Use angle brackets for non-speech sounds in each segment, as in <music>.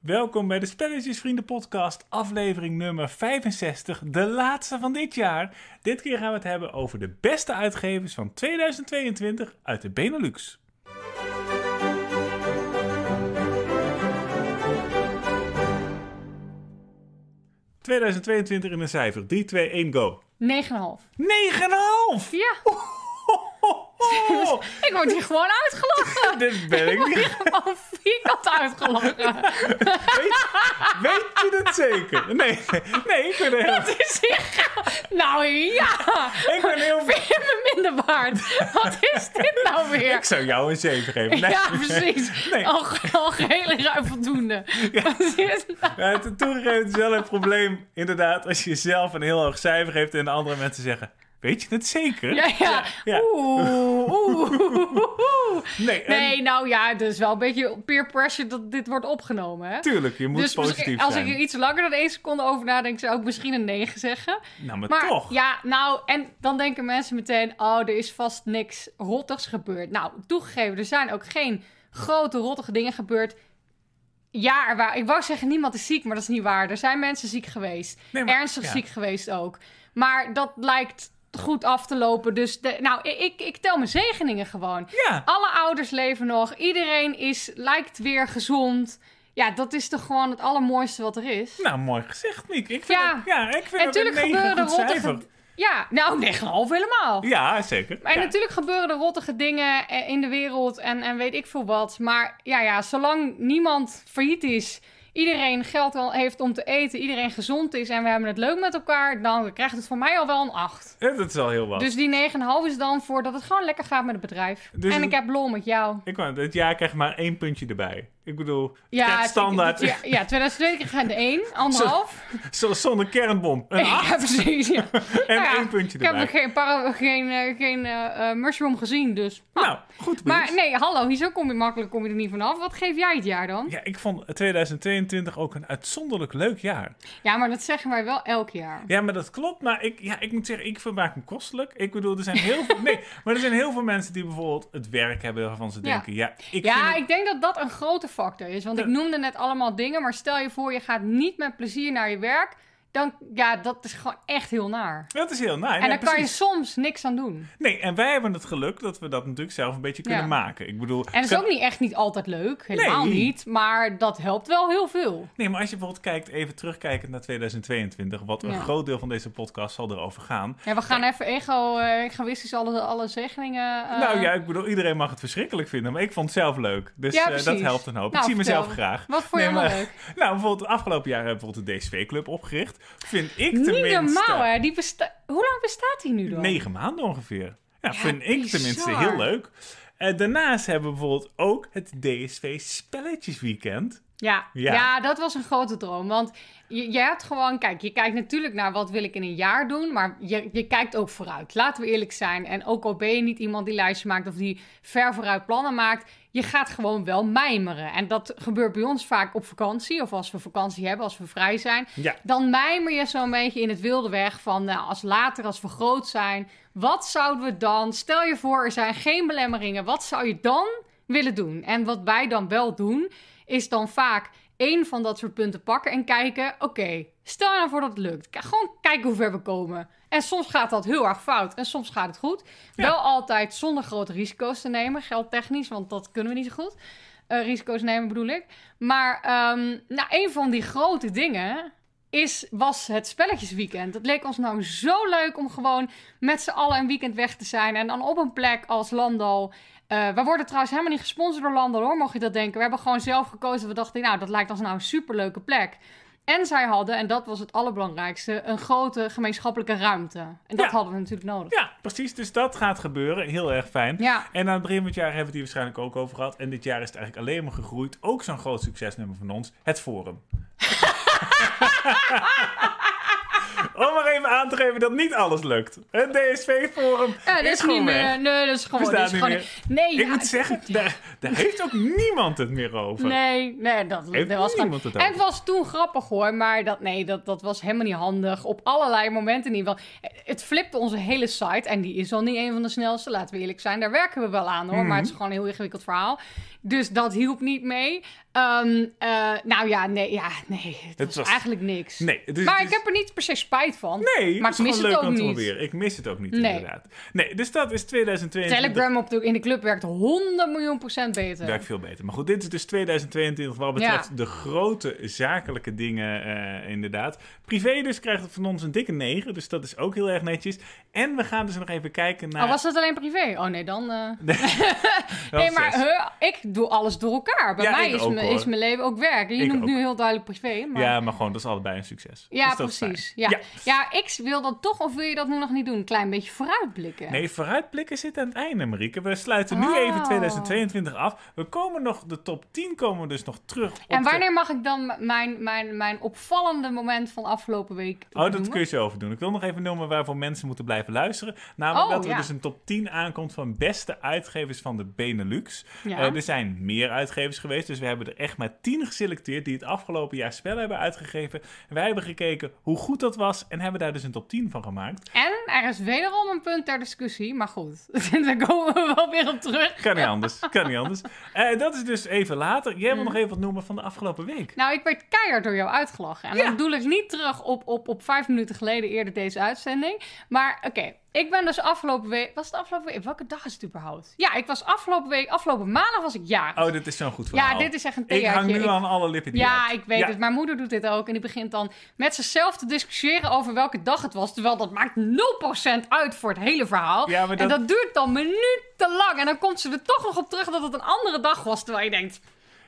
Welkom bij de Spelletjesvrienden podcast, aflevering nummer 65, de laatste van dit jaar. Dit keer gaan we het hebben over de beste uitgevers van 2022 uit de Benelux. ...2022 in een cijfer. 3, 2, 1, go. 9,5. 9,5! Ja, <laughs> ik word hier gewoon uitgelachen. <laughs> dit ben ik niet. Gewoon vierkant uitgelachen. Weet je het zeker? Nee, nee, ik ben heel... Het is hier... Nou ja, Ik ben heel... vind je me minder waard? Wat is dit nou weer? Ik zou jou een 7 geven. Nee. Ja, precies. Nee. Al, ruim voldoende. Wat is dit nou? Ja, het toegegeven het is wel een probleem, inderdaad, als je jezelf een heel hoog cijfer geeft en de andere mensen zeggen, weet je het zeker? Ja, ja. ja. Oeh, oeh, <laughs> oeh, oeh. Nee, en, Nee, nou ja, het is wel een beetje peer pressure dat dit wordt opgenomen, hè? tuurlijk, je moet dus positief misschien- als zijn. ik er iets langer dan één seconde over nadenk, zou ik misschien een 9 zeggen. Nou, maar, Maar toch. ja, nou, en dan denken mensen meteen: oh, er is vast niks rottigs gebeurd. Nou, toegegeven, er zijn ook geen grote rottige dingen gebeurd. Ja, er ik wou zeggen, niemand is ziek, maar dat is niet waar. Er zijn mensen ziek geweest. Nee, maar- Ernstig ja. ziek geweest ook. Maar dat lijkt goed af te lopen. Dus de, nou, ik, ik tel mijn zegeningen gewoon. Ja, Alle ouders leven nog. Iedereen is, lijkt weer gezond. Ja, dat is toch gewoon het allermooiste wat er is. nou, mooi gezegd, Miek. Ik vind Ja. het, ja, ik vind en natuurlijk 9 gebeuren er rottige... Ja, nou, 9,5 helemaal. Ja, zeker. Ja. natuurlijk gebeuren er rottige dingen in de wereld en, en weet ik veel wat. Maar ja, ja, zolang niemand failliet is, iedereen geld al heeft om te eten, iedereen gezond is en we hebben het leuk met elkaar, dan krijgt het voor mij al wel een 8. Ja, dat is al heel wat. Dus die 9,5 is dan voor dat het gewoon lekker gaat met het bedrijf. Dus en het- ik heb lol met jou. Ik dit jaar krijg maar één puntje erbij. Ik bedoel, Ja, ja, standaard, Ja, ja 2002 kreeg je de 1, <laughs> anderhalf. zo- zonder kernbom. Een <laughs> Ja, 8 precies. Ja. <laughs> en Nou ja, één puntje Ik heb erbij. nog geen, para, geen, eh, geen eh, eh, mushroom gezien, dus. Nou, goed Maar nee, hallo, hier zo kom je makkelijk kom je er niet vanaf. Wat geef jij het jaar dan? Ja, ik vond 2022 ook een uitzonderlijk leuk jaar. Ja, maar dat zeggen wij wel elk jaar. Ja, maar dat klopt. Maar ik, ja, ik moet zeggen, ik vermaak me kostelijk. Ik bedoel, er zijn heel veel... Nee, maar er zijn heel veel mensen die bijvoorbeeld het werk hebben waarvan ze Ja. denken... Ja, ik ja, vind het- ik denk dat dat een grote factor is. Want ik noemde net allemaal dingen, maar stel je voor je gaat niet met plezier naar je werk. Dan, ja, dat is gewoon echt heel naar. Dat is heel nice. en Nee, daar kan je soms niks aan doen. Nee, en wij hebben het geluk dat we dat natuurlijk zelf een beetje kunnen Ja. maken. Ik bedoel... En dat is ook niet echt niet altijd leuk, helemaal Nee. niet. Maar dat helpt wel heel veel. Nee, maar als je bijvoorbeeld kijkt, even terugkijkend naar 2022... wat een Ja. groot deel van deze podcast zal erover gaan... Ja, we gaan even ego, eh egoïstisch alle, alle zegeningen... eh, nou ja, ik bedoel, iedereen mag het verschrikkelijk vinden, maar ik vond het zelf leuk. Dus Ja, eh, dat helpt een hoop. Nou, ik zie vertel. mezelf graag. Wat vond je Nee, maar- leuk? <laughs> Nou, bijvoorbeeld het afgelopen jaar hebben we bijvoorbeeld de DSV Club opgericht. Vind ik Niet tenminste... normaal, hè? Die besta- Hoe lang bestaat die nu dan? Negen maanden ongeveer. Ja, Ja, vind ik tenminste heel leuk. Eh, daarnaast hebben we bijvoorbeeld ook het DSV Spelletjesweekend. Ja, Ja. ja. dat was een grote droom. Want je, je hebt gewoon, kijk, je kijkt natuurlijk naar wat wil ik in een jaar doen, maar je, je kijkt ook vooruit. Laten we eerlijk zijn. En ook al ben je niet iemand die lijstjes maakt of die ver vooruit plannen maakt, je gaat gewoon wel mijmeren. En dat gebeurt bij ons vaak op vakantie, of als we vakantie hebben, als we vrij zijn. Ja. Dan mijmer je zo'n beetje in het wilde weg van, nou, als later, als we groot zijn, wat zouden we dan, stel je voor, er zijn geen belemmeringen, wat zou je dan willen doen? En wat wij dan wel doen, is dan vaak één van dat soort punten pakken en kijken, oké, stel nou voor dat het lukt. Gewoon kijken hoe ver we komen. En soms gaat dat heel erg fout en soms gaat het goed. Ja. Wel altijd zonder grote risico's te nemen, geldtechnisch, want dat kunnen we niet zo goed. Eh, risico's nemen bedoel ik. Maar ehm, nou, een van die grote dingen is, was het spelletjesweekend. Het leek ons nou zo leuk om gewoon met z'n allen een weekend weg te zijn. En dan op een plek als Landal. Eh we worden trouwens helemaal niet gesponsord door Landal hoor, mocht je dat denken. We hebben gewoon zelf gekozen. We dachten, nou, dat lijkt ons nou een superleuke plek. En zij hadden, en dat was het allerbelangrijkste, een grote gemeenschappelijke ruimte. En dat Ja. hadden we natuurlijk nodig. Ja, precies. Dus dat gaat gebeuren. Heel erg fijn. Ja, En aan het begin van het jaar hebben we het hier waarschijnlijk ook over gehad. En dit jaar is het eigenlijk alleen maar gegroeid. Ook zo'n groot succesnummer van ons. Het Forum. <laughs> <laughs> Om maar even aan te geven dat niet alles lukt. Het DSV-forum ja dat is, is gewoon niet weg. meer. Nee, dat is gewoon. Bestaat Dat is niet gewoon nee, Ik ja, moet zeggen, daar, daar heeft ook niemand het meer over. Nee, nee, dat, Heeft dat was gewoon... niemand het En het was toen grappig hoor, maar dat, nee, dat, dat was helemaal niet handig. Op allerlei momenten in ieder geval. Het flipte onze hele site en die is al niet een van de snelste, laten we eerlijk zijn. Daar werken we wel aan hoor, maar het is gewoon een heel ingewikkeld verhaal. Dus dat hielp niet mee. Ehm, eh, nou ja, nee, ja, nee. Het, Het was, was- eigenlijk niks. Nee, maar ik heb er niet per se spijt van. Nee, maar het ik is mis het leuk ook om te niet. proberen. Ik mis het ook niet, Nee. inderdaad. Nee, dus dat is 2022. Telegram op de, in de club werkt 100 miljoen procent beter. Werkt veel beter. Maar goed, dit is dus 2022 wat betreft Ja. de grote zakelijke dingen eh, inderdaad. Privé dus krijgt het van ons een dikke 9, dus dat is ook heel erg netjes. En we gaan dus nog even kijken naar... Oh, was dat alleen privé? Oh nee, dan... eh, nee, <laughs> maar ik doe alles door elkaar. Bij Ja, mij is, mijn- is mijn leven ook werk. Je Ik noemt ook. nu heel duidelijk privé. Maar... Ja, maar gewoon, dat is allebei een succes. Ja, Dus precies. Ja. Ja. ik wil dat toch, of wil je dat nu nog niet doen? Een klein beetje vooruitblikken. Nee, vooruitblikken zit aan het einde, Marieke. We sluiten nu Oh. even 2022 af. We komen nog, de top 10 komen we dus nog terug en de- wanneer mag ik dan mijn, mijn, mijn opvallende moment van afgelopen week Oh, dat noemen? kun je zo over doen. Ik wil nog even noemen waarvoor mensen moeten blijven luisteren. Namelijk Oh, dat er ja. dus een top 10 aankomt van beste uitgevers van de Benelux. Ja. Eh, er zijn meer uitgevers geweest, dus we hebben er echt maar 10 geselecteerd die het afgelopen jaar spellen hebben uitgegeven. En wij hebben gekeken hoe goed dat was en hebben daar dus een top 10 van gemaakt. En er is wederom een punt ter discussie, maar goed, <laughs> daar komen we wel weer op terug. Kan niet anders, kan niet anders. Eh, dat is dus even later. Jij Mm. wil nog even wat noemen van de afgelopen week. Nou, ik werd keihard door jou uitgelachen. En Ja. dan bedoel ik niet terug op, op, op vijf minuten geleden eerder deze uitzending. Maar oké, ik ben dus afgelopen week... Was het afgelopen week? Welke dag is het überhaupt? Ja, ik was afgelopen week... Afgelopen maandag was ik jarig. Oh, dit is zo'n goed verhaal. ja, dit is echt een Ik theatertje. hang nu Ik- aan alle lippen die Ja, ik weet Ja. het. Mijn moeder doet dit ook. En die begint dan met zichzelf te discussiëren over welke dag het was. Terwijl dat maakt 0% uit voor het hele verhaal. Ja, maar En dat- dat duurt dan minutenlang. En dan komt ze er toch nog op terug dat het een andere dag was. Terwijl je denkt,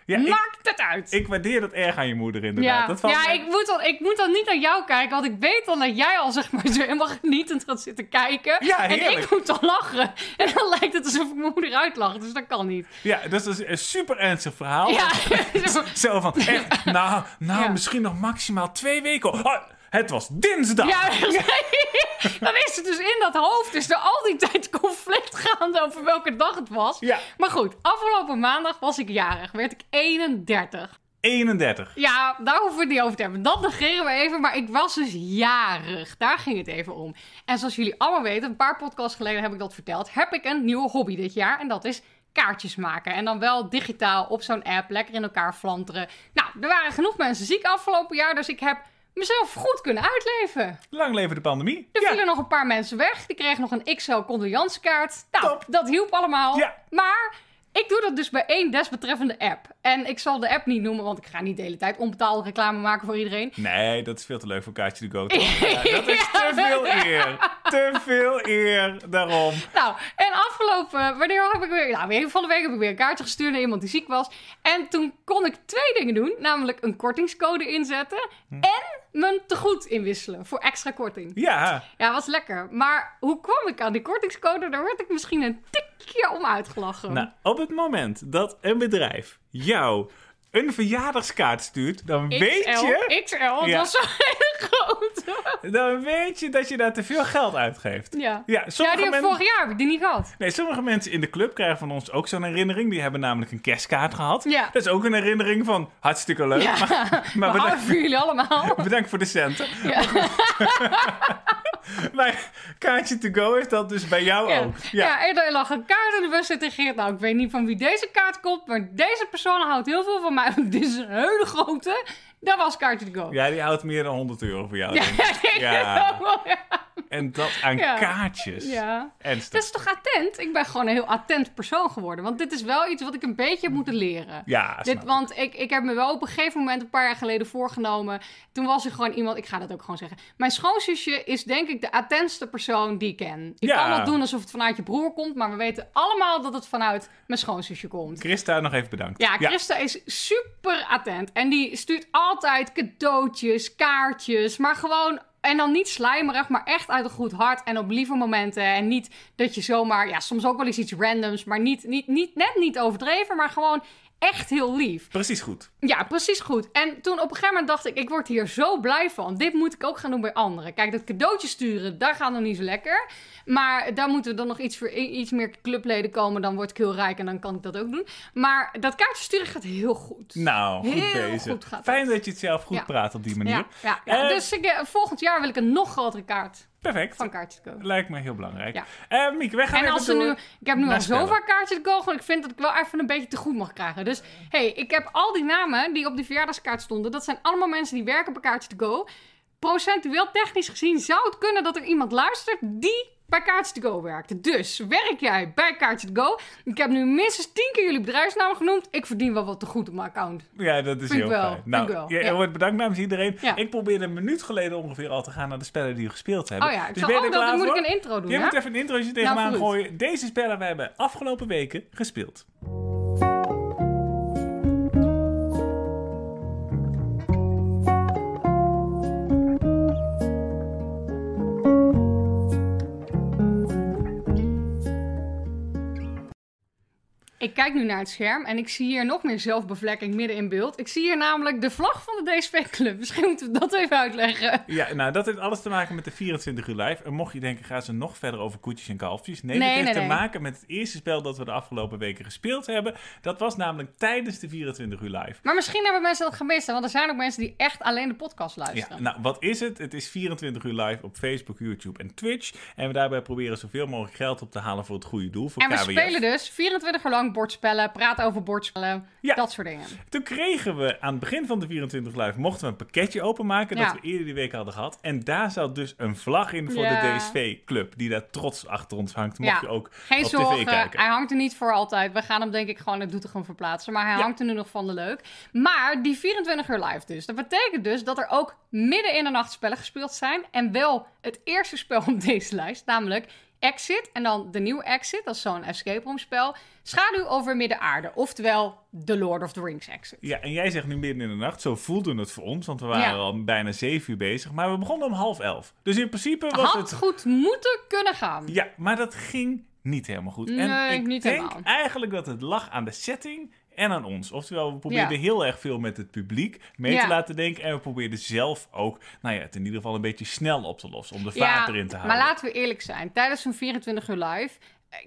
Ja, ik, maakt het uit. ik waardeer dat erg aan je moeder inderdaad. ja, Dat valt ja ik, moet dan, ik moet dan niet naar jou kijken, want ik weet dan dat jij al zeg maar zo helemaal genietend gaat zitten kijken. Ja, en ik moet dan lachen. En dan lijkt het alsof ik mijn moeder uitlacht, dus dat kan niet. Ja, dat is een super ernstig verhaal. Ja, <laughs> Zo van, echt, nou, nou misschien nog maximaal twee weken. Oh, het was dinsdag. ja <laughs> dan is het dus in dat hoofd, is er al die tijd conflict gaande over welke dag het was. Ja. Maar goed, afgelopen maandag was ik jarig, werd ik 31. 31. Ja, daar hoeven we het niet over te hebben. Dat negeren we even. Maar ik was dus jarig. Daar ging het even om. En zoals jullie allemaal weten, een paar podcasts geleden heb ik dat verteld. Heb ik een nieuwe hobby dit jaar. En dat is kaartjes maken. En dan wel digitaal op zo'n app. Lekker in elkaar flanteren. Nou, er waren genoeg mensen ziek afgelopen jaar. Dus ik heb mezelf goed kunnen uitleven. Lang leven de pandemie. Er Ja. vielen nog een paar mensen weg. Die kregen nog een XL condoleancekaart. Nou, Top. dat hielp allemaal. Ja. Maar ik doe dat dus bij één desbetreffende app. En ik zal de app niet noemen, want ik ga niet de hele tijd onbetaalde reclame maken voor iedereen. Nee, dat is veel te leuk voor Kaartje to Go. Ja, dat is te veel eer. Te veel eer, daarom. Nou, en afgelopen, wanneer heb ik weer, nou, weer van de week heb ik weer een kaartje gestuurd naar iemand die ziek was. En toen kon ik twee dingen doen, namelijk een kortingscode inzetten Hm. en mijn tegoed inwisselen voor extra korting. Ja, Ja, was lekker. Maar hoe kwam ik aan die kortingscode? Daar werd ik misschien een tikje om uitgelachen. nou, op het moment dat een bedrijf jou een verjaardagskaart stuurt, dan weet je, XL, dat Ja. zo heel groot. dan weet je dat je daar te veel geld uitgeeft. Ja. Ja, Ja, sommige, die heb men- vorig jaar heb ik die niet gehad. nee, sommige mensen in de club krijgen van ons ook zo'n herinnering. Die hebben namelijk een kerstkaart gehad. Ja. Dat is ook een herinnering van hartstikke leuk. Ja. Maar, <laughs> bedankt, voor jullie allemaal. <laughs> bedankt voor de centen. Ja. <laughs> Maar kaartje to go is dat dus bij jou Ja. ook. Ja. en er lag een kaart in de bus geïntegreerd. Nou, ik weet niet van wie deze kaart komt, maar deze persoon houdt heel veel van mij. <laughs> Dit is een hele grote. Dat was kaartje to go. Ja, die houdt meer dan 100 euro voor jou. Ja, denk ik. <laughs> ik Ja. En dat aan Ja. kaartjes. Ja. Ernstig. Dat is toch attent? Ik ben gewoon een heel attent persoon geworden. Want dit is wel iets wat ik een beetje heb moeten leren. Ja, Dit, ik. want ik, ik heb me wel op een gegeven moment, een paar jaar geleden, voorgenomen. Toen was er gewoon iemand, ik ga dat ook gewoon zeggen. Mijn schoonzusje is denk ik de attentste persoon die ik ken. Ik Ja. kan wel doen alsof het vanuit je broer komt, maar we weten allemaal dat het vanuit mijn schoonzusje komt. Christa, nog even bedankt. Ja, Christa is super attent. En die stuurt altijd cadeautjes, kaartjes. Maar gewoon. En dan niet slijmerig, maar echt uit een goed hart. En op lieve momenten. En niet dat je zomaar. Ja, soms ook wel eens iets randoms. Maar niet, niet, niet, net niet overdreven. Maar gewoon echt heel lief. Precies goed. Ja, precies goed. En toen op een gegeven moment dacht ik, ik word hier zo blij van. Dit moet ik ook gaan doen bij anderen. Kijk, dat cadeautje sturen, daar gaat nog niet zo lekker. Maar daar moeten dan nog iets, voor, iets meer clubleden komen. Dan word ik heel rijk en dan kan ik dat ook doen. Maar dat kaartje sturen gaat heel goed. Nou, goed Heel bezig. goed Fijn dat. dat je het zelf goed Ja. praat op die manier. Ja, ja, ja. Eh, dus ik, eh, volgend jaar wil ik een nog grotere kaart. Perfect. van Kaartjes Go. Lijkt me heel belangrijk. Ja. Eh Mieke, wij gaan En even als ze door. nu, ik heb nu al zo spellen. vaak kaartjes go, gewoon ik vind dat ik wel even een beetje te goed mag krijgen. Dus hey, ik heb al die namen die op die verjaardagskaart stonden. Dat zijn allemaal mensen die werken bij Kaartjes to Go. Procentueel technisch gezien zou het kunnen dat er iemand luistert die bij Kaartjes to Go werkte. Dus werk jij bij Kaartjes to Go? Ik heb nu minstens tien keer jullie bedrijfsnaam genoemd. Ik verdien wel wat te goed op mijn account. Ja, dat is Vind heel wel, fijn. Nou, ik wel, ja. wordt bedankt namens iedereen. Ja. Ik probeerde een minuut geleden ongeveer al te gaan naar de spellen die we gespeeld hebben. Oh ja, ik dus zal, ben oh, klaar moet voor? ik een intro doen, Je moet even een introotje tegen me Nou, vooruit. aangooien. Deze spellen we hebben afgelopen weken gespeeld. Ik kijk nu naar het scherm en ik zie hier nog meer zelfbevlekking midden in beeld. Ik zie hier namelijk de vlag van de DSP Club. <laughs> Misschien moeten we dat even uitleggen. Ja, nou, dat heeft alles te maken met de 24 uur live. En mocht je denken, gaan ze nog verder over koetjes en kalfjes? Nee, Nee, dat heeft nee, te nee. maken met het eerste spel dat we de afgelopen weken gespeeld hebben. Dat was namelijk tijdens de 24 uur live. Maar misschien hebben mensen dat gemist, want er zijn ook mensen die echt alleen de podcast Ja, luisteren. nou, wat is het? Het is 24 uur live op Facebook, YouTube en Twitch. En we daarbij proberen zoveel mogelijk geld op te halen voor het goede doel, voor en we KWF. spelen dus 24 uur lang bordspellen, praten over bordspellen, Ja. dat soort dingen. Toen kregen we aan het begin van de 24 live, mochten we een pakketje openmaken Ja. dat we eerder die week hadden gehad. En daar zat dus een vlag in voor Ja. de DSV-club, die daar trots achter ons hangt. Mocht je ook Geen op zorgen, tv kijken. hij hangt er niet voor altijd. We gaan hem denk ik gewoon het Doetinchem verplaatsen. Maar hij hangt er nu nog van de leuk. Maar die 24 uur live dus. Dat betekent dus dat er ook midden in de nacht spellen gespeeld zijn. En wel het eerste spel op deze lijst, namelijk Exit. En dan de nieuwe Exit, dat is zo'n escape room spel. Schaduw over Midden-aarde. Oftewel The Lord of the Rings Exit. Ja, en jij zegt nu midden in de nacht. Zo voelde het voor ons, want we waren Ja. al bijna 7 uur bezig. Maar we begonnen om half elf. Dus in principe was Had het... goed moeten kunnen gaan. Ja, maar dat ging niet helemaal goed. en Nee, ik niet denk helemaal. eigenlijk dat het lag aan de setting en aan ons. Oftewel, we probeerden Ja. heel erg veel met het publiek mee Ja. te laten denken. En we probeerden zelf ook, nou ja, het in ieder geval een beetje snel op te lossen. Om de vaart erin te houden. Maar laten we eerlijk zijn. Tijdens zo'n 24 uur live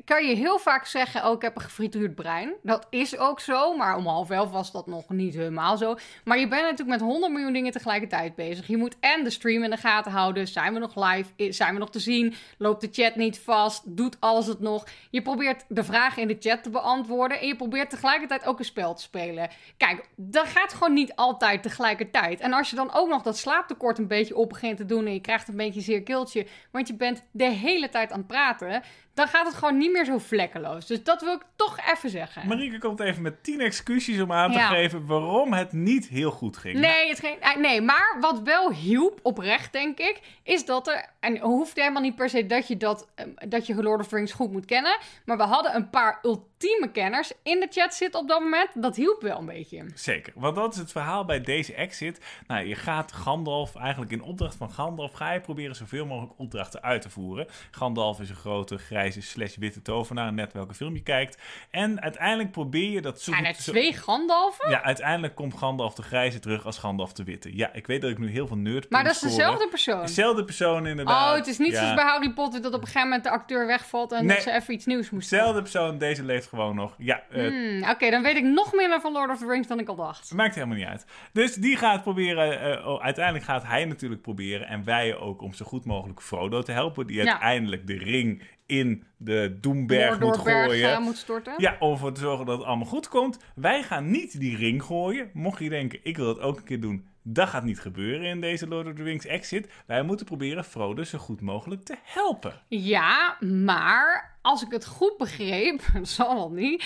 kan je heel vaak zeggen... oh, ik heb een gefrituurd brein. Dat is ook zo, maar om half elf was dat nog niet helemaal zo. Maar je bent natuurlijk met 100 miljoen dingen tegelijkertijd bezig. Je moet en de stream in de gaten houden. Zijn we nog live? Zijn we nog te zien? Loopt de chat niet vast? Doet alles het nog? Je probeert de vragen in de chat te beantwoorden... en je probeert tegelijkertijd ook een spel te spelen. Kijk, dat gaat gewoon niet altijd tegelijkertijd. En als je dan ook nog dat slaaptekort een beetje op begint te doen... en je krijgt een beetje een zeer keeltje... want je bent de hele tijd aan het praten... dan gaat het gewoon niet meer zo vlekkeloos. Dus dat wil ik toch even zeggen. Marieke komt even met 10 excuses om aan te Ja. geven waarom het niet heel goed ging. Nee, het ging, eh, nee, maar wat wel hielp, oprecht denk ik, is dat er... En hoeft helemaal niet per se dat je, dat, eh, dat je Lord of the Rings goed moet kennen. Maar we hadden een paar ultieme kenners in de chat zitten op dat moment. Dat hielp wel een beetje. Zeker, want dat is het verhaal bij deze exit. Nou, je gaat Gandalf, eigenlijk in opdracht van Gandalf, ga je proberen zoveel mogelijk opdrachten uit te voeren. Gandalf is een grote grijze slash witte tovenaar, net welke film je kijkt. En uiteindelijk probeer je dat zo En het zo- twee Gandalfen? Ja, uiteindelijk komt Gandalf de grijze terug als Gandalf de witte. Ja, ik weet dat ik nu heel veel nerd Maar dat is dezelfde persoon. Dezelfde persoon inderdaad. Oh, het is niet Ja. zoals bij Harry Potter dat op een gegeven moment de acteur wegvalt en Nee. dat ze even iets nieuws moest. Dezelfde persoon, deze gewoon nog. Ja, eh, Hmm, Oké, dan weet ik nog minder van Lord of the Rings dan ik al dacht. Maakt helemaal niet uit. Dus die gaat proberen, eh, oh, uiteindelijk gaat hij natuurlijk proberen, en wij ook, om zo goed mogelijk Frodo te helpen, die Ja. uiteindelijk de ring in de Doemberg moet gooien. eh, moet storten. Ja, om ervoor te zorgen dat het allemaal goed komt. Wij gaan niet die ring gooien. Mocht je denken, ik wil dat ook een keer doen. Dat gaat niet gebeuren in deze Lord of the Rings exit. Wij moeten proberen Frodo zo goed mogelijk te helpen. Ja, maar als ik het goed begreep, <laughs> zal wel niet,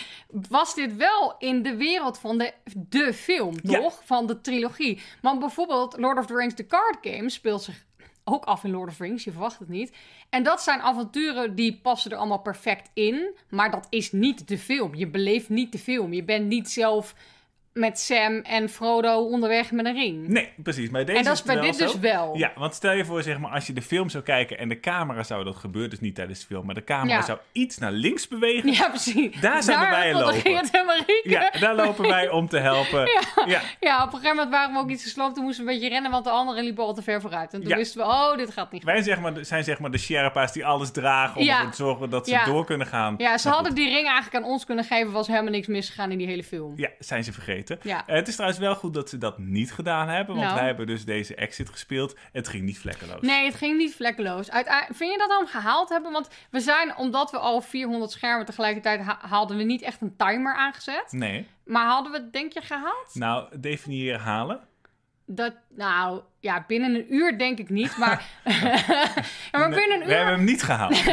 was dit wel in de wereld van de, de film, Ja. toch? Van de trilogie. Want bijvoorbeeld Lord of the Rings, The Card Game, speelt zich ook af in Lord of the Rings, je verwacht het niet. En dat zijn avonturen die passen er allemaal perfect in, maar dat is niet de film. Je beleeft niet de film. Je bent niet zelf met Sam en Frodo onderweg met een ring. Nee, precies. Maar deze en dat is bij dit zo. dus wel. Ja, want stel je voor, zeg maar, als je de film zou kijken en de camera zou dat gebeurt dus niet tijdens de film, maar de camera Ja. zou iets naar links bewegen. Ja, precies. Daar zouden wij <laughs> lopen. En Marieke. Ja, daar lopen wij om te helpen. <laughs> Ja, ja. Ja, op een gegeven moment waren we ook iets gesloopt. Toen moesten we een beetje rennen, want de anderen liepen al te ver vooruit. En toen Ja. wisten we, oh, dit gaat niet goed. Wij zeg maar, zijn zeg maar de Sherpa's die alles dragen om ervoor te zorgen dat ze door kunnen gaan. Ja, ze Maar hadden goed, die ring eigenlijk aan ons kunnen geven. Was helemaal niks misgegaan in die hele film. Ja, zijn ze vergeten. Ja. Het is trouwens wel goed dat ze dat niet gedaan hebben, want Nou. wij hebben dus deze exit gespeeld. Het ging niet vlekkeloos. Nee, het ging niet vlekkeloos. Uiteindelijk, vind je dat dan gehaald hebben? Want we zijn, omdat we al 400 schermen tegelijkertijd ha- haalden, we niet echt een timer aangezet. Nee. Maar hadden we het, denk je, gehaald? Nou, definieer halen. Dat, nou, ja, binnen een uur denk ik niet, maar, <laughs> <laughs> ja, maar binnen een We uur hebben hem niet gehaald. <laughs>